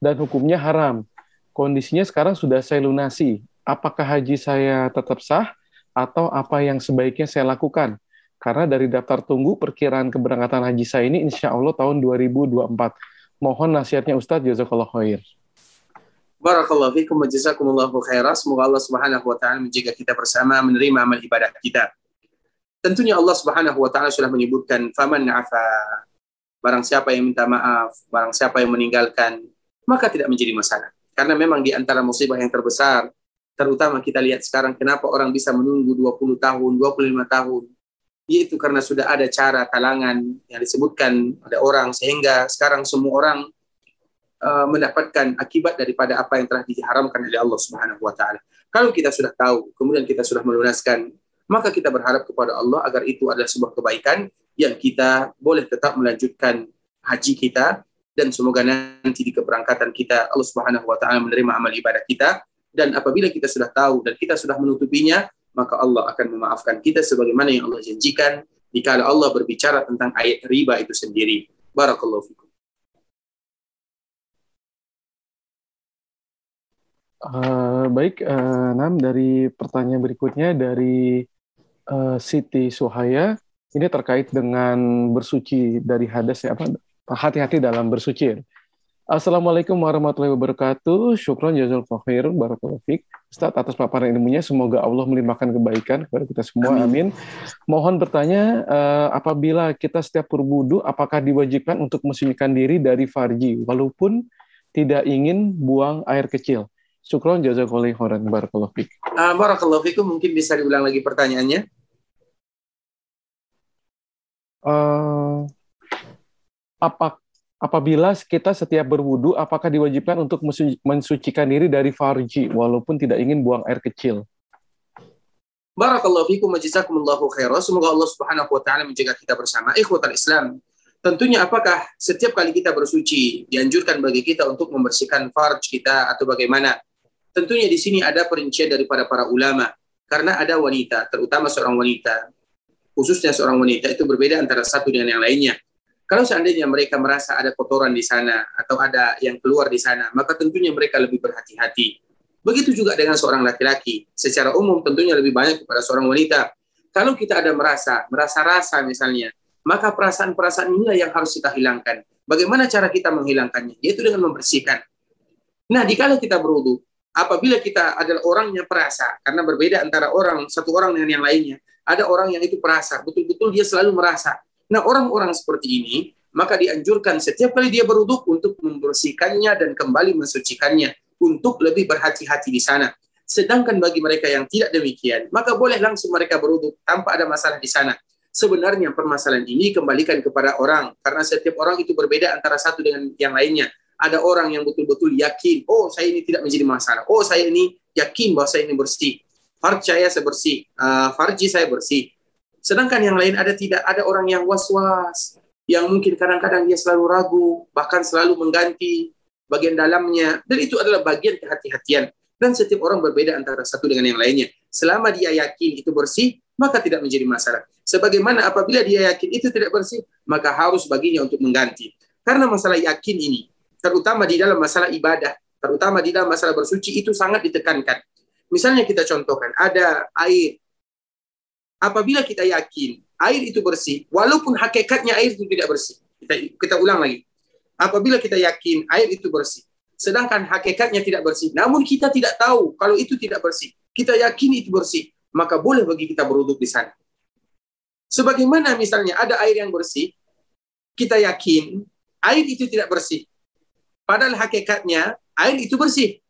[SPEAKER 1] dan hukumnya haram. Kondisinya sekarang sudah saya lunasi. Apakah haji saya tetap sah atau apa yang sebaiknya saya lakukan? Karena dari daftar tunggu perkiraan keberangkatan haji saya ini insya Allah tahun 2024. Mohon nasihatnya Ustadz Jazakallah khair.
[SPEAKER 2] Barakallahu fikum wa jazakumullahu khairan. Semoga Allah Subhanahu wa taala menjaga kita bersama menerima amal ibadah kita. Tentunya Allah Subhanahu wa taala sudah menyebutkan faman afa. Barang siapa yang minta maaf, barang siapa yang meninggalkan, maka tidak menjadi masalah. Karena memang di antara musibah yang terbesar, terutama kita lihat sekarang kenapa orang bisa menunggu 20 tahun, 25 tahun, yaitu karena sudah ada cara talangan yang disebutkan oleh orang sehingga sekarang semua orang uh, mendapatkan akibat daripada apa yang telah diharamkan oleh Allah Subhanahu wa taala. Kalau kita sudah tahu, kemudian kita sudah melunaskan, maka kita berharap kepada Allah agar itu adalah sebuah kebaikan yang kita boleh tetap melanjutkan haji kita dan semoga nanti di keberangkatan kita Allah Subhanahu wa taala menerima amal ibadah kita dan apabila kita sudah tahu dan kita sudah menutupinya maka Allah akan memaafkan kita sebagaimana yang Allah janjikan jika Allah berbicara tentang ayat riba itu sendiri. Barakallahu fikum.
[SPEAKER 1] Uh, baik, uh, Nam dari pertanyaan berikutnya dari uh, Siti Suhaya. Ini terkait dengan bersuci dari hadas ya apa? Hati-hati dalam bersuci. Assalamualaikum warahmatullahi wabarakatuh. Syukron jazal khair barakallahu. Ustaz atas paparan ilmunya semoga Allah melimpahkan kebaikan kepada kita semua. Amin. Amin. Mohon bertanya uh, apabila kita setiap berwudu apakah diwajibkan untuk mensucikan diri dari farji walaupun tidak ingin buang air kecil? Syukron jazakallahu khairan barakallahu fiik.
[SPEAKER 2] Uh, barakallahu mungkin bisa diulang lagi pertanyaannya.
[SPEAKER 1] Uh, apa apabila kita setiap berwudu apakah diwajibkan untuk mensucikan diri dari farji walaupun tidak ingin buang air kecil?
[SPEAKER 2] Barakallahu fikum wa jazakumullahu khairan. Semoga Allah Subhanahu wa taala menjaga kita bersama. Ikhwatal Islam, tentunya apakah setiap kali kita bersuci dianjurkan bagi kita untuk membersihkan farj kita atau bagaimana? Tentunya di sini ada perincian daripada para ulama karena ada wanita, terutama seorang wanita khususnya seorang wanita itu berbeda antara satu dengan yang lainnya. Kalau seandainya mereka merasa ada kotoran di sana atau ada yang keluar di sana, maka tentunya mereka lebih berhati-hati. Begitu juga dengan seorang laki-laki. Secara umum tentunya lebih banyak kepada seorang wanita. Kalau kita ada merasa, merasa rasa misalnya, maka perasaan-perasaan inilah yang harus kita hilangkan. Bagaimana cara kita menghilangkannya? Yaitu dengan membersihkan. Nah, dikala kita berwudu, apabila kita adalah orang yang perasa, karena berbeda antara orang satu orang dengan yang lainnya, ada orang yang itu perasa, betul-betul dia selalu merasa. Nah, orang-orang seperti ini, maka dianjurkan setiap kali dia beruduk untuk membersihkannya dan kembali mensucikannya, untuk lebih berhati-hati di sana. Sedangkan bagi mereka yang tidak demikian, maka boleh langsung mereka beruduk tanpa ada masalah di sana. Sebenarnya permasalahan ini kembalikan kepada orang, karena setiap orang itu berbeda antara satu dengan yang lainnya. Ada orang yang betul-betul yakin, oh saya ini tidak menjadi masalah, oh saya ini yakin bahwa saya ini bersih farj saya bersih, uh, farji saya bersih. Sedangkan yang lain ada tidak ada orang yang was-was, yang mungkin kadang-kadang dia selalu ragu, bahkan selalu mengganti bagian dalamnya. Dan itu adalah bagian kehati-hatian. Dan setiap orang berbeda antara satu dengan yang lainnya. Selama dia yakin itu bersih, maka tidak menjadi masalah. Sebagaimana apabila dia yakin itu tidak bersih, maka harus baginya untuk mengganti. Karena masalah yakin ini, terutama di dalam masalah ibadah, terutama di dalam masalah bersuci, itu sangat ditekankan. Misalnya kita contohkan, ada air. Apabila kita yakin air itu bersih, walaupun hakikatnya air itu tidak bersih. Kita, kita ulang lagi. Apabila kita yakin air itu bersih, sedangkan hakikatnya tidak bersih. Namun kita tidak tahu kalau itu tidak bersih. Kita yakin itu bersih, maka boleh bagi kita beruduk di sana. Sebagaimana misalnya ada air yang bersih, kita yakin air itu tidak bersih. Padahal hakikatnya air itu bersih.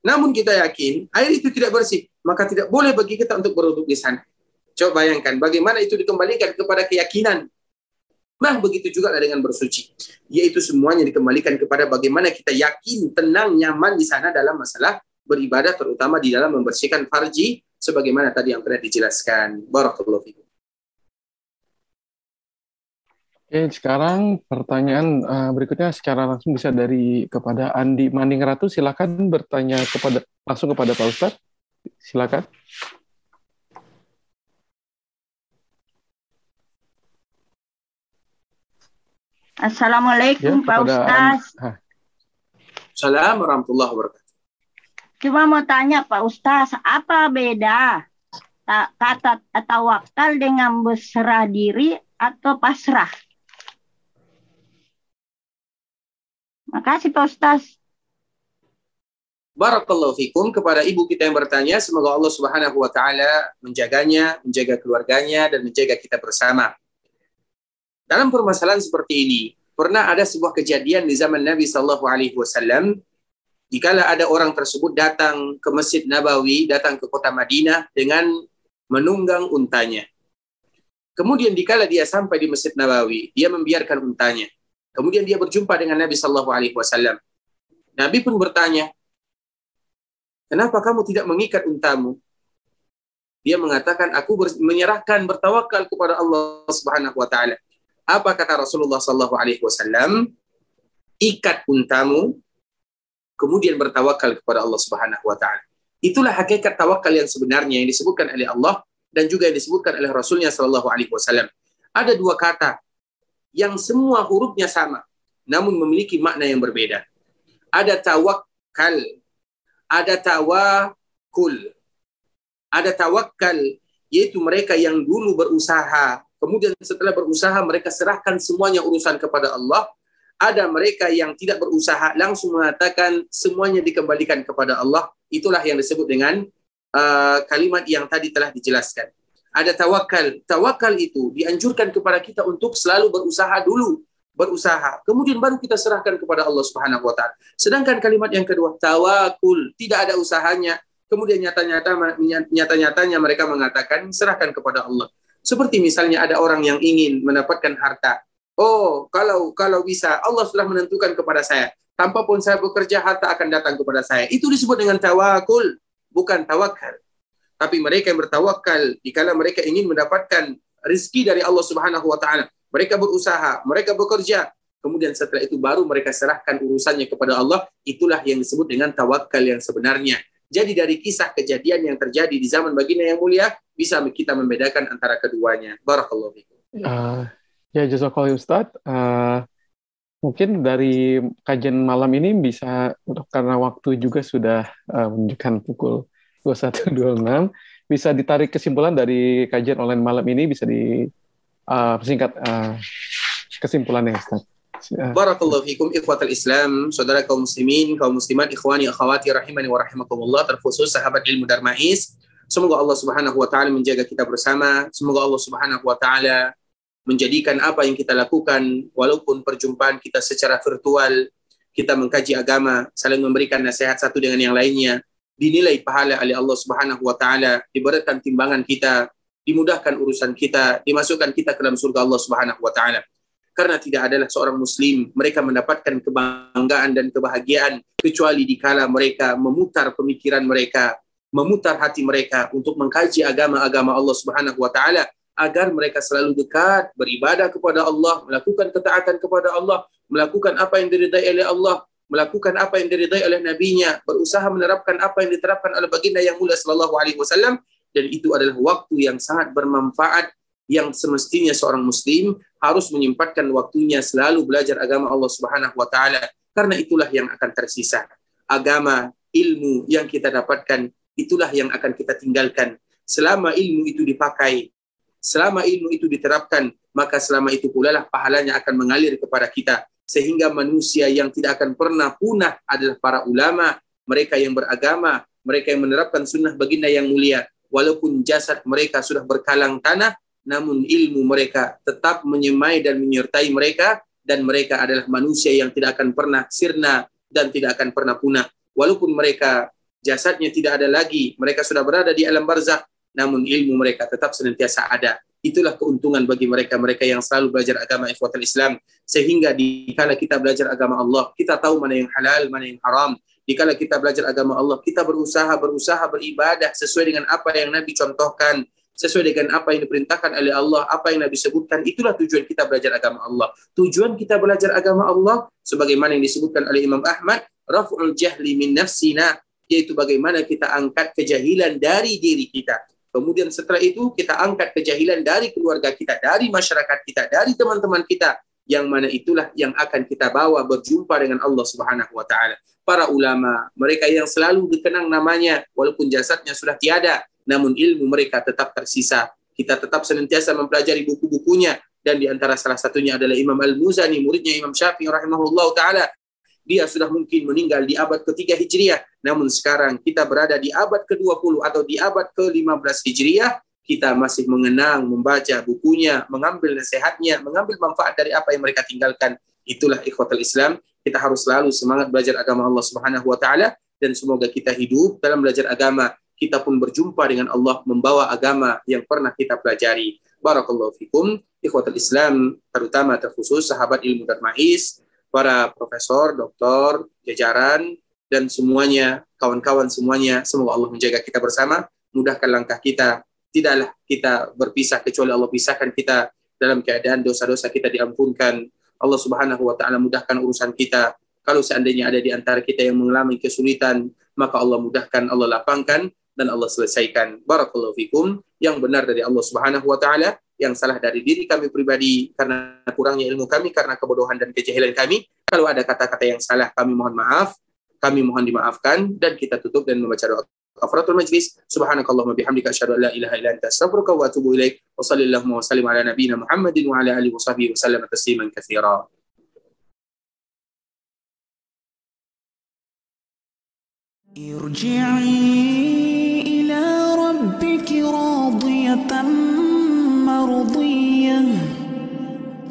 [SPEAKER 2] Namun kita yakin air itu tidak bersih, maka tidak boleh bagi kita untuk beruduk di sana. Coba bayangkan bagaimana itu dikembalikan kepada keyakinan. Nah, begitu juga dengan bersuci. Yaitu semuanya dikembalikan kepada bagaimana kita yakin, tenang, nyaman di sana dalam masalah beribadah, terutama di dalam membersihkan farji, sebagaimana tadi yang pernah dijelaskan. Barakallahu fikum.
[SPEAKER 1] Oke, sekarang pertanyaan uh, berikutnya secara langsung bisa dari kepada Andi Maning Ratu. Silakan bertanya kepada langsung kepada Pak Ustadz. Silakan.
[SPEAKER 5] Assalamualaikum ya, Pak Ustadz.
[SPEAKER 2] Assalamualaikum warahmatullahi wabarakatuh.
[SPEAKER 5] Cuma mau tanya Pak Ustadz, apa beda kata tawakal dengan berserah diri atau pasrah? Makasih Pak Ustaz.
[SPEAKER 2] Barakallahu fikum kepada ibu kita yang bertanya, semoga Allah Subhanahu wa taala menjaganya, menjaga keluarganya dan menjaga kita bersama. Dalam permasalahan seperti ini, pernah ada sebuah kejadian di zaman Nabi sallallahu alaihi wasallam dikala ada orang tersebut datang ke Masjid Nabawi, datang ke kota Madinah dengan menunggang untanya. Kemudian dikala dia sampai di Masjid Nabawi, dia membiarkan untanya. Kemudian dia berjumpa dengan Nabi Shallallahu Alaihi Wasallam. Nabi pun bertanya, kenapa kamu tidak mengikat untamu? Dia mengatakan, aku menyerahkan bertawakal kepada Allah Subhanahu Wa Taala. Apa kata Rasulullah Shallallahu Alaihi Wasallam? Ikat untamu, kemudian bertawakal kepada Allah Subhanahu Wa Taala. Itulah hakikat tawakal yang sebenarnya yang disebutkan oleh Allah dan juga yang disebutkan oleh Rasulnya Shallallahu Alaihi Wasallam. Ada dua kata yang semua hurufnya sama, namun memiliki makna yang berbeda. Ada tawakal, ada tawakul, ada tawakal, yaitu mereka yang dulu berusaha, kemudian setelah berusaha mereka serahkan semuanya urusan kepada Allah. Ada mereka yang tidak berusaha langsung mengatakan semuanya dikembalikan kepada Allah. Itulah yang disebut dengan uh, kalimat yang tadi telah dijelaskan ada tawakal. Tawakal itu dianjurkan kepada kita untuk selalu berusaha dulu, berusaha. Kemudian baru kita serahkan kepada Allah Subhanahu wa taala. Sedangkan kalimat yang kedua, tawakul, tidak ada usahanya. Kemudian nyata-nyata nyata-nyatanya mereka mengatakan serahkan kepada Allah. Seperti misalnya ada orang yang ingin mendapatkan harta. Oh, kalau kalau bisa Allah sudah menentukan kepada saya. Tanpa pun saya bekerja harta akan datang kepada saya. Itu disebut dengan tawakul, bukan tawakal. Tapi mereka yang bertawakal dikala mereka ingin mendapatkan rezeki dari Allah Subhanahu wa taala, mereka berusaha, mereka bekerja, kemudian setelah itu baru mereka serahkan urusannya kepada Allah, itulah yang disebut dengan tawakal yang sebenarnya. Jadi dari kisah kejadian yang terjadi di zaman baginda yang mulia bisa kita membedakan antara keduanya. Barakallahu fiikum. Uh,
[SPEAKER 1] ya jazakallahu Ustaz. Uh, mungkin dari kajian malam ini bisa karena waktu juga sudah uh, menunjukkan pukul 2126 bisa ditarik kesimpulan dari kajian online malam ini bisa di uh, singkat uh, kesimpulannya Ustaz.
[SPEAKER 2] Barakallahu fikum ikhwatal Islam, saudara kaum muslimin, kaum muslimat, ikhwani, akhwati rahimani wa rahimakumullah, terkhusus sahabat ilmu Darmais. Semoga Allah Subhanahu wa taala menjaga kita bersama. Semoga Allah Subhanahu wa taala menjadikan apa yang kita lakukan walaupun perjumpaan kita secara virtual, kita mengkaji agama, saling memberikan nasihat satu dengan yang lainnya, dinilai pahala oleh Allah Subhanahu wa taala, diberatkan timbangan kita, dimudahkan urusan kita, dimasukkan kita ke dalam surga Allah Subhanahu wa taala. Karena tidak adalah seorang muslim mereka mendapatkan kebanggaan dan kebahagiaan kecuali dikala mereka memutar pemikiran mereka, memutar hati mereka untuk mengkaji agama-agama Allah Subhanahu wa taala agar mereka selalu dekat beribadah kepada Allah, melakukan ketaatan kepada Allah, melakukan apa yang diridai oleh Allah, melakukan apa yang diridai oleh nabinya, berusaha menerapkan apa yang diterapkan oleh baginda yang mulia sallallahu alaihi wasallam dan itu adalah waktu yang sangat bermanfaat yang semestinya seorang muslim harus menyempatkan waktunya selalu belajar agama Allah Subhanahu wa taala karena itulah yang akan tersisa. Agama, ilmu yang kita dapatkan itulah yang akan kita tinggalkan. Selama ilmu itu dipakai, selama ilmu itu diterapkan, maka selama itu pula lah pahalanya akan mengalir kepada kita sehingga manusia yang tidak akan pernah punah adalah para ulama, mereka yang beragama, mereka yang menerapkan sunnah baginda yang mulia. Walaupun jasad mereka sudah berkalang tanah, namun ilmu mereka tetap menyemai dan menyertai mereka dan mereka adalah manusia yang tidak akan pernah sirna dan tidak akan pernah punah. Walaupun mereka jasadnya tidak ada lagi, mereka sudah berada di alam barzakh, namun ilmu mereka tetap senantiasa ada. Itulah keuntungan bagi mereka mereka yang selalu belajar agama ikhwatul Islam sehingga di kala kita belajar agama Allah, kita tahu mana yang halal, mana yang haram. Di kala kita belajar agama Allah, kita berusaha berusaha beribadah sesuai dengan apa yang Nabi contohkan, sesuai dengan apa yang diperintahkan oleh Allah, apa yang Nabi sebutkan. Itulah tujuan kita belajar agama Allah. Tujuan kita belajar agama Allah sebagaimana yang disebutkan oleh Imam Ahmad, raf'ul jahli min nafsina, yaitu bagaimana kita angkat kejahilan dari diri kita Kemudian setelah itu kita angkat kejahilan dari keluarga kita, dari masyarakat kita, dari teman-teman kita yang mana itulah yang akan kita bawa berjumpa dengan Allah Subhanahu wa taala. Para ulama, mereka yang selalu dikenang namanya walaupun jasadnya sudah tiada, namun ilmu mereka tetap tersisa. Kita tetap senantiasa mempelajari buku-bukunya dan di antara salah satunya adalah Imam Al-Muzani, muridnya Imam Syafi'i rahimahullah taala dia sudah mungkin meninggal di abad ketiga Hijriah, namun sekarang kita berada di abad ke-20 atau di abad ke-15 Hijriah, kita masih mengenang, membaca bukunya, mengambil nasihatnya, mengambil manfaat dari apa yang mereka tinggalkan. Itulah ikhwatul Islam. Kita harus selalu semangat belajar agama Allah Subhanahu wa taala dan semoga kita hidup dalam belajar agama. Kita pun berjumpa dengan Allah membawa agama yang pernah kita pelajari. Barakallahu fikum, ikhwatul Islam, terutama terkhusus sahabat ilmu dan ma'is, para profesor, doktor, jajaran, dan semuanya, kawan-kawan semuanya, semoga Allah menjaga kita bersama, mudahkan langkah kita, tidaklah kita berpisah kecuali Allah pisahkan kita dalam keadaan dosa-dosa kita diampunkan. Allah Subhanahu wa taala mudahkan urusan kita. Kalau seandainya ada di antara kita yang mengalami kesulitan, maka Allah mudahkan, Allah lapangkan dan Allah selesaikan. Barakallahu fikum. Yang benar dari Allah Subhanahu wa taala, yang salah dari diri kami pribadi karena kurangnya ilmu kami, karena kebodohan dan kejahilan kami. Kalau ada kata-kata yang salah, kami mohon maaf, kami mohon dimaafkan, dan kita tutup dan membaca doa kafaratul majlis. Subhanakallahumma bihamdika asyhadu an la ilaha illa anta astaghfiruka wa atubu ilaik. Wa sallallahu wa sallim ala nabiyyina Muhammadin wa ala alihi wa sahbihi wa sallam tasliman katsira.
[SPEAKER 6] ارجعي إلى ربك راضية